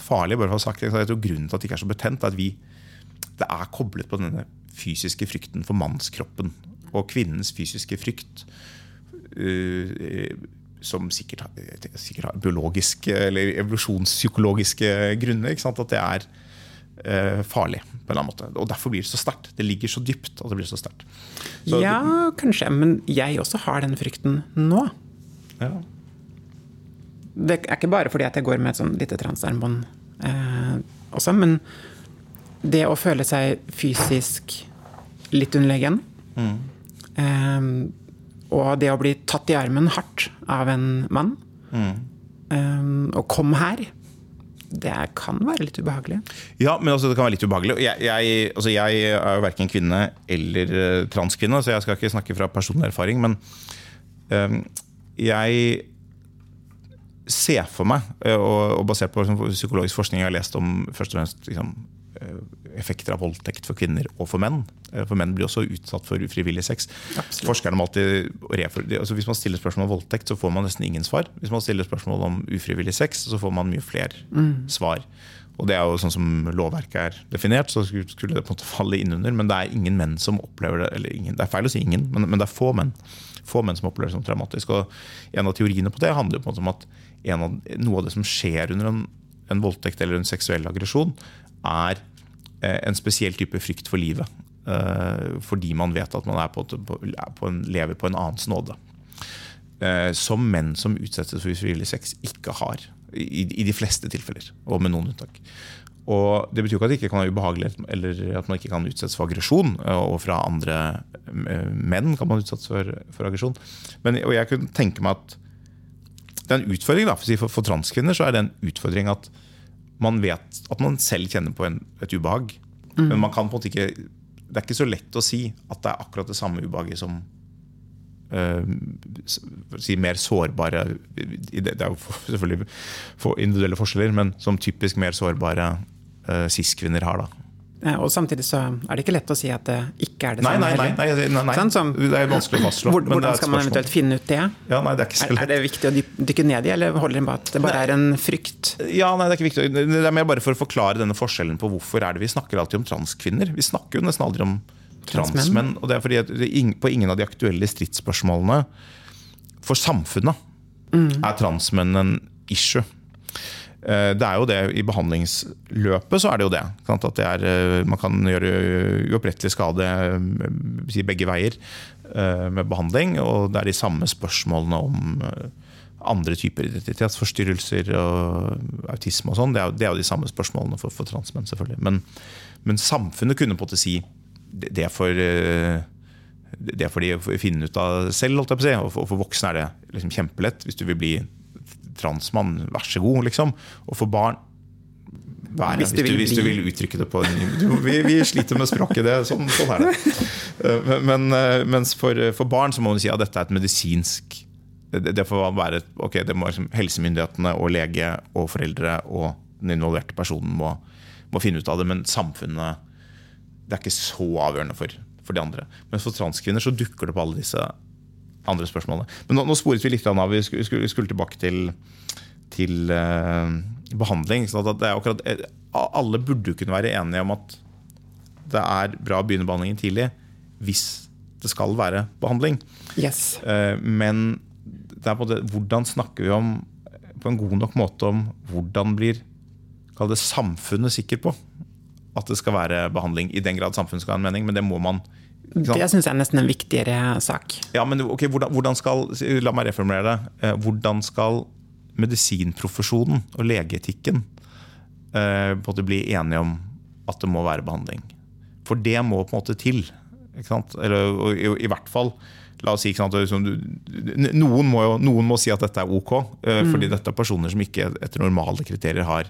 farlig. bare for å ha sagt det. Jeg tror Grunnen til at det ikke er så betent, er at vi, det er koblet på denne fysiske frykten for mannskroppen. Og kvinnens fysiske frykt uh, som sikkert sikkert har biologiske eller evolusjonspsykologiske grunner. Ikke sant? At det er uh, farlig på en eller annen måte. Og derfor blir det så sterkt. Det ligger så dypt at det blir så sterkt. Ja, kanskje. Men jeg også har den frykten nå. Ja. Det er ikke bare fordi at jeg går med et sånn lite transarmbånd eh, også, men det å føle seg fysisk litt underlegen eh, Og det å bli tatt i armen hardt av en mann eh, Og kom her. Det kan være litt ubehagelig. Ja, men det kan være litt ubehagelig. Jeg, jeg, altså, jeg er jo verken kvinne eller eh, transkvinne, så jeg skal ikke snakke fra personlig erfaring. Men um, jeg ser for meg, eh, og, basert på liksom, psykologisk forskning jeg har lest om først og fremst liksom, eh, effekter av voldtekt for kvinner og for menn. Eh, For menn blir også utsatt for ufrivillig sex. Absolutt. Forskerne må alltid altså Hvis man stiller spørsmål om voldtekt, så får man nesten ingen svar. Hvis man stiller spørsmål om ufrivillig sex, så får man mye flere svar. Og det er jo sånn som lovverket er definert, så skulle det på en måte falle innunder. Men det er ingen menn som opplever det. Eller ingen, det er feil å si ingen, men, men det er få menn. Få menn som opplever det som traumatisk. Og en av teoriene på det handler jo på en måte om at av, noe av det som skjer under en, en voldtekt eller en seksuell aggresjon, er eh, en spesiell type frykt for livet. Eh, fordi man vet at man på, på, en, lever på en annens nåde. Eh, som menn som utsettes for ufrivillig sex, ikke har. I, I de fleste tilfeller, og med noen unntak. Og Det betyr ikke at det ikke kan være ubehagelig, eller at man ikke kan utsettes for aggresjon. Og fra andre menn kan man utsettes for, for aggresjon. Men, og jeg kunne tenke meg at det er en utfordring da, for, for, transkvinner så er det en utfordring at man vet at man selv kjenner på en, et ubehag. Men man kan på en måte ikke det er ikke så lett å si at det er akkurat det samme ubehaget som å si mer sårbare Det er jo selvfølgelig for individuelle forskjeller, men som typisk mer sårbare uh, cis-kvinner har. da Og samtidig så er det ikke lett å si at det ikke er det samme. nei, nei, nei, nei, nei, nei. Sånn som- Det er vanskelig å fastslå. Hvordan, er hvordan skal man eventuelt finne ut det? Ja, nei, det er ikke så Er, lett. er det viktig å dykke ned i, eller holder det bare at det bare er en frykt? Ja, nei, det er ikke viktig. Det er mer bare for å forklare denne forskjellen på hvorfor er det vi snakker alltid om transkvinner. Vi snakker jo nesten aldri om transmenn. Og det er fordi at det er på ingen av de aktuelle stridsspørsmålene for samfunnet er transmenn en issue. Eh, Det er jo det I behandlingsløpet så er det jo det. At det er, eh, man kan gjøre uopprettelig skade eh, begge veier med behandling. Og det er de samme spørsmålene om andre typer identitetsforstyrrelser og autisme og sånn. Det, er jo- de samme spørsmålene for, for transmenn, selvfølgelig. Men, men samfunnet kunne på en måte si det eh, det får de finne ut av selv. Holdt jeg på å si. Og for voksne er det liksom kjempelett. Hvis du vil bli transmann, vær så god. liksom. Og for barn vær, Hvis du du, vil hvis du vil uttrykke det på du, vi, vi sliter med språket, det, sånn, sånn er det. Eh, Men, eh, mens for, for barn så må man si at dette er et medisinsk Det, det får være et- ok, det må liksom, Helsemyndighetene og lege og foreldre og den involverte personen må, må finne ut av det, men samfunnet det er ikke så avgjørende for, for de andre. Men for transkvinner så dukker det på alle disse andre spørsmålene. Men nå, nå sporet vi litt av. Vi skulle, skulle, tilbake til, til uh, behandling. Så at det er akkurat, eh, alle burde jo kunne være enige om at det er bra å begynne behandlingen tidlig hvis det skal være behandling. Yes. Uh, Men det er på det, hvordan snakker vi om på en god nok måte om hvordan blir det samfunnet sikker på at det skal være behandling? I den grad samfunnet skal ha en mening, men det må man sant? Det syns jeg er nesten en viktigere sak. Ja, men ok, hvordan, hvordan skal La meg reformulere det. Eh, Hvordan skal medisinprofesjonen og legeetikken eh, på en måte bli enige om at det må være behandling? For det må på en måte til. Ikke sant? Eller i, i hvert fall La oss si sant, liksom, du- noen, må jo, noen må si at dette er ok, eh, fordi dette er personer som ikke etter normale kriterier har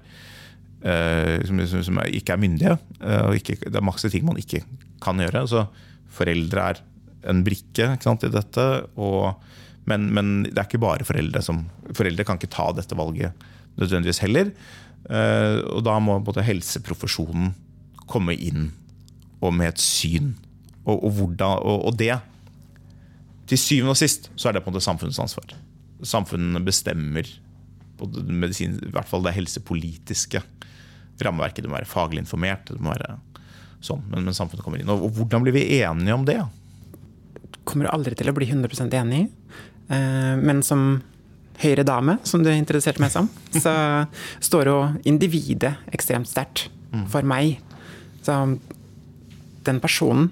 eh, som, som, som ikke er myndige. eh, og ikke, det er masse ting man ikke kan gjøre. Så foreldre er en brikke ikke sant, i dette. Og, men, men det er ikke bare foreldre som Foreldre kan ikke ta dette valget nødvendigvis heller. Eh, og da må både helseprofesjonen komme inn og med et syn. Og, og, hvordan, og, og det Til syvende og sist så er det på en måte samfunnets ansvar. Samfunnet bestemmer medisin, i hvert fall det helsepolitiske rammeverket. Det må være faglig informert. det må være sånn, Men, men samfunnet kommer inn. Og, og hvordan blir vi enige om det? Kommer aldri til å bli 100 enig. Eh, Men som høyre dame, som du introduserte meg som, <laughs> så står jo individet ekstremt sterkt for meg. Så den personen,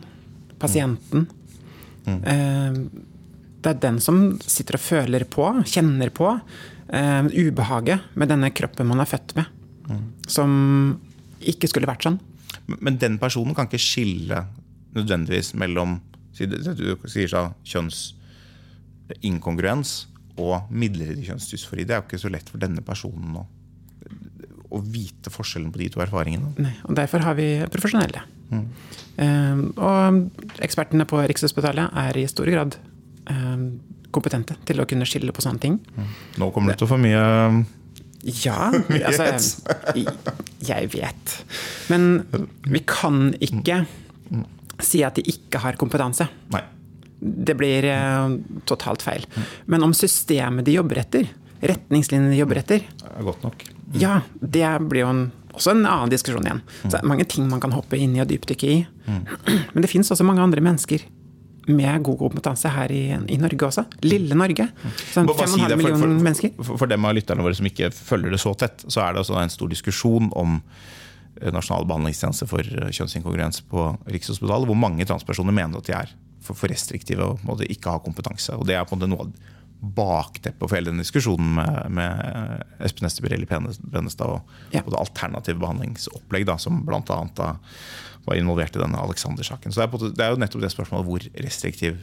pasienten eh, Det er den som sitter og føler på, kjenner på, eh, ubehaget med denne kroppen man er født med. Som ikke skulle vært sånn. Men den personen kan ikke skille nødvendigvis mellom du sier så, kjønnsinkongruens og midlertidig kjønnsdysfori. Det er jo ikke så lett for denne personen å, å vite forskjellen på de to erfaringene. Nei, og derfor har vi profesjonelle. Eh, og ekspertene på Rikshospitalet er i stor grad um, kompetente til å kunne skille på sånne ting. Nå kommer det til å få mye Ja, <laughs> altså Jeg vet. Men vi kan ikke si at de ikke har kompetanse. Nei. Det blir eh, totalt feil. Men om systemet de jobber etter, retningslinjene de jobber etter, er godt nok. ja, det blir jo en, også en annen diskusjon igjen. Så det er mange ting man kan hoppe inn i og dypdykke i. <clears throat> Men det fins også mange andre mennesker med god kompetanse her i, i Norge også. Lille Norge. Sånn Bare- bare si 5,5 for- millioner for, mennesker. For, for dem av lytterne våre som ikke følger det så tett, så er det også en stor diskusjon om eh, nasjonal behandlingstjeneste for eh, kjønnsinkongruens på Rikshospitalet, hvor mange transpersoner mener at de er for, for restriktive og måte ikke har kompetanse. Og Det er på en måte noe av bakteppet for hele den diskusjonen med, med Espen Esteberelli Brennestad og, Ja. det alternative behandlingsopplegg da, som bl.a. var involvert i denne Alexander-saken. Så det er, på det er jo nettopp det spørsmålet hvor restriktiv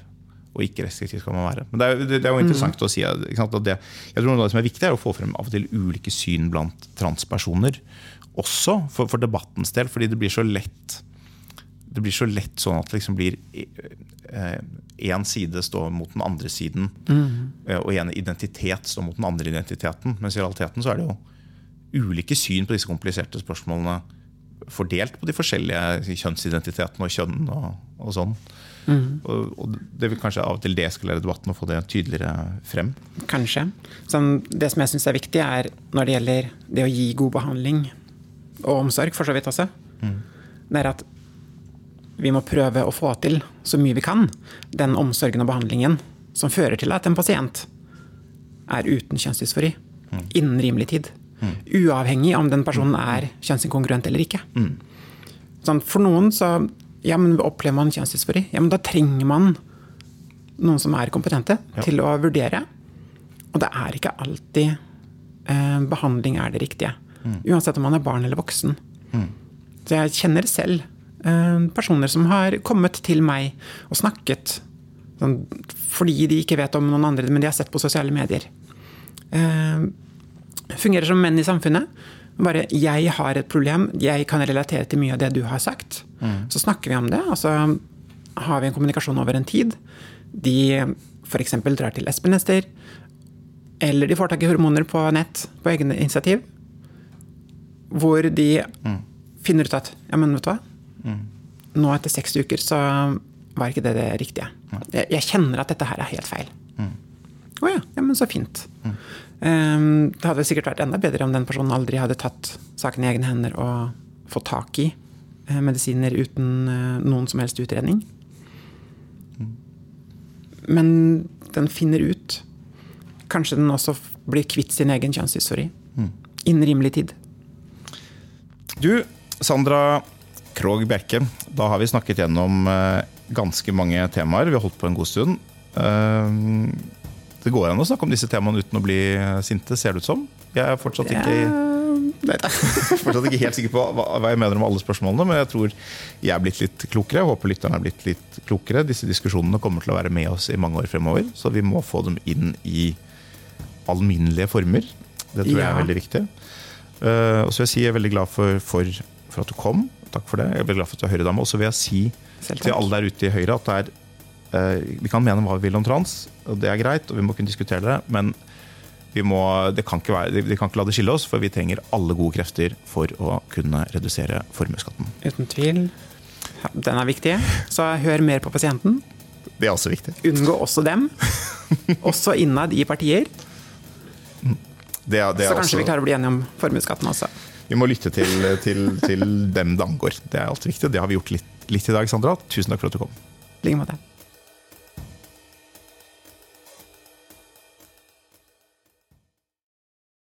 og ikke restriktiv skal man være. Men det er, det, er jo interessant å si ikke sant, at det, jeg tror noe det som er viktig, er å få frem av og til ulike syn blant transpersoner. Også for, for debattens del, fordi det blir så lett det blir så lett sånn at det liksom blir én side står mot den andre siden, mm. og en identitet står mot den andre identiteten. Mens i realiteten så er det jo ulike syn på disse kompliserte spørsmålene fordelt på de forskjellige kjønnsidentitetene og kjønn og, og sånn. Og, og det vil kanskje av og til deeskalere debatten og få det tydeligere frem. Kanskje. Sånn, det som jeg syns er viktig, er når det gjelder det å gi god behandling, og omsorg for så vidt også, det er at vi må prøve å få til så mye vi kan den omsorgen og behandlingen som fører til at en pasient er uten kjønnsdysfori innen rimelig tid. Uavhengig om den personen er kjønnsinkongruent eller ikke. Sånn, for noen så ja, men opplever man kjønnsdysfori, ja, men da trenger man noen som er kompetente Ja. til å vurdere. Og det er ikke alltid eh, behandling er det riktige. Uansett om man er barn eller voksen. Så jeg kjenner selv eh, personer som har kommet til meg og snakket sånn, fordi de ikke vet om noen andre, men de har sett på sosiale medier. Eh, fungerer som menn i samfunnet. Bare 'jeg har et problem, jeg kan relatere til mye av det du har sagt'. Så snakker vi om det, og så har vi en kommunikasjon over en tid. De f.eks. drar til Espen-Ester, eller de får tak i hormoner på nett på egen initiativ. Hvor de finner ut at ja, men vet du hva, nå etter seks uker så var ikke det det riktige. Jeg, jeg kjenner at dette her er helt feil. Å ja, ja, men så fint. Um, det hadde sikkert vært enda bedre om den personen aldri hadde tatt saken i egne hender og fått tak i eh, medisiner uten eh, noen som helst utredning. men den finner ut. Kanskje den også blir kvitt sin egen kjønnsdysfori. Innen rimelig tid. Du, Sandra Krogh Bjerke, da har vi snakket gjennom eh, ganske mange temaer. Vi har holdt på en god stund. Det går an å snakke om disse temaene uten å bli sinte, ser det ut som. Jeg er fortsatt ikke, <laughs> fortsatt ikke helt sikker på hva, hva jeg mener om alle spørsmålene, men jeg tror jeg er blitt litt klokere. Jeg håper lytterne er blitt litt klokere. Disse diskusjonene kommer til å være med oss i mange år fremover, så vi må få dem inn i alminnelige former. Det tror jeg er veldig viktig. Uh, og så vil jeg si jeg er veldig glad for, for, for at du kom. Takk for det. Jeg er veldig glad for at du er Høyredame. Og så vil jeg si til alle der ute i Høyre at det er Vi kan mene hva vi vil om trans, og det er greit, og vi må kunne diskutere det, men vi må, det kan ikke være, vi kan ikke la det skille oss, for vi trenger alle gode krefter for å kunne redusere formuesskatten. Uten tvil. Den er viktig. Så hør mer på pasienten. Det er også viktig. Unngå også dem. Også innad i partier. Det er, det er Så kanskje også, vi klarer å bli enige om formuesskatten også. vi må lytte til, til, til dem det angår. Det er alltid viktig. Det har vi gjort litt, litt i dag, Sandra. Tusen takk for at du kom. I like måte.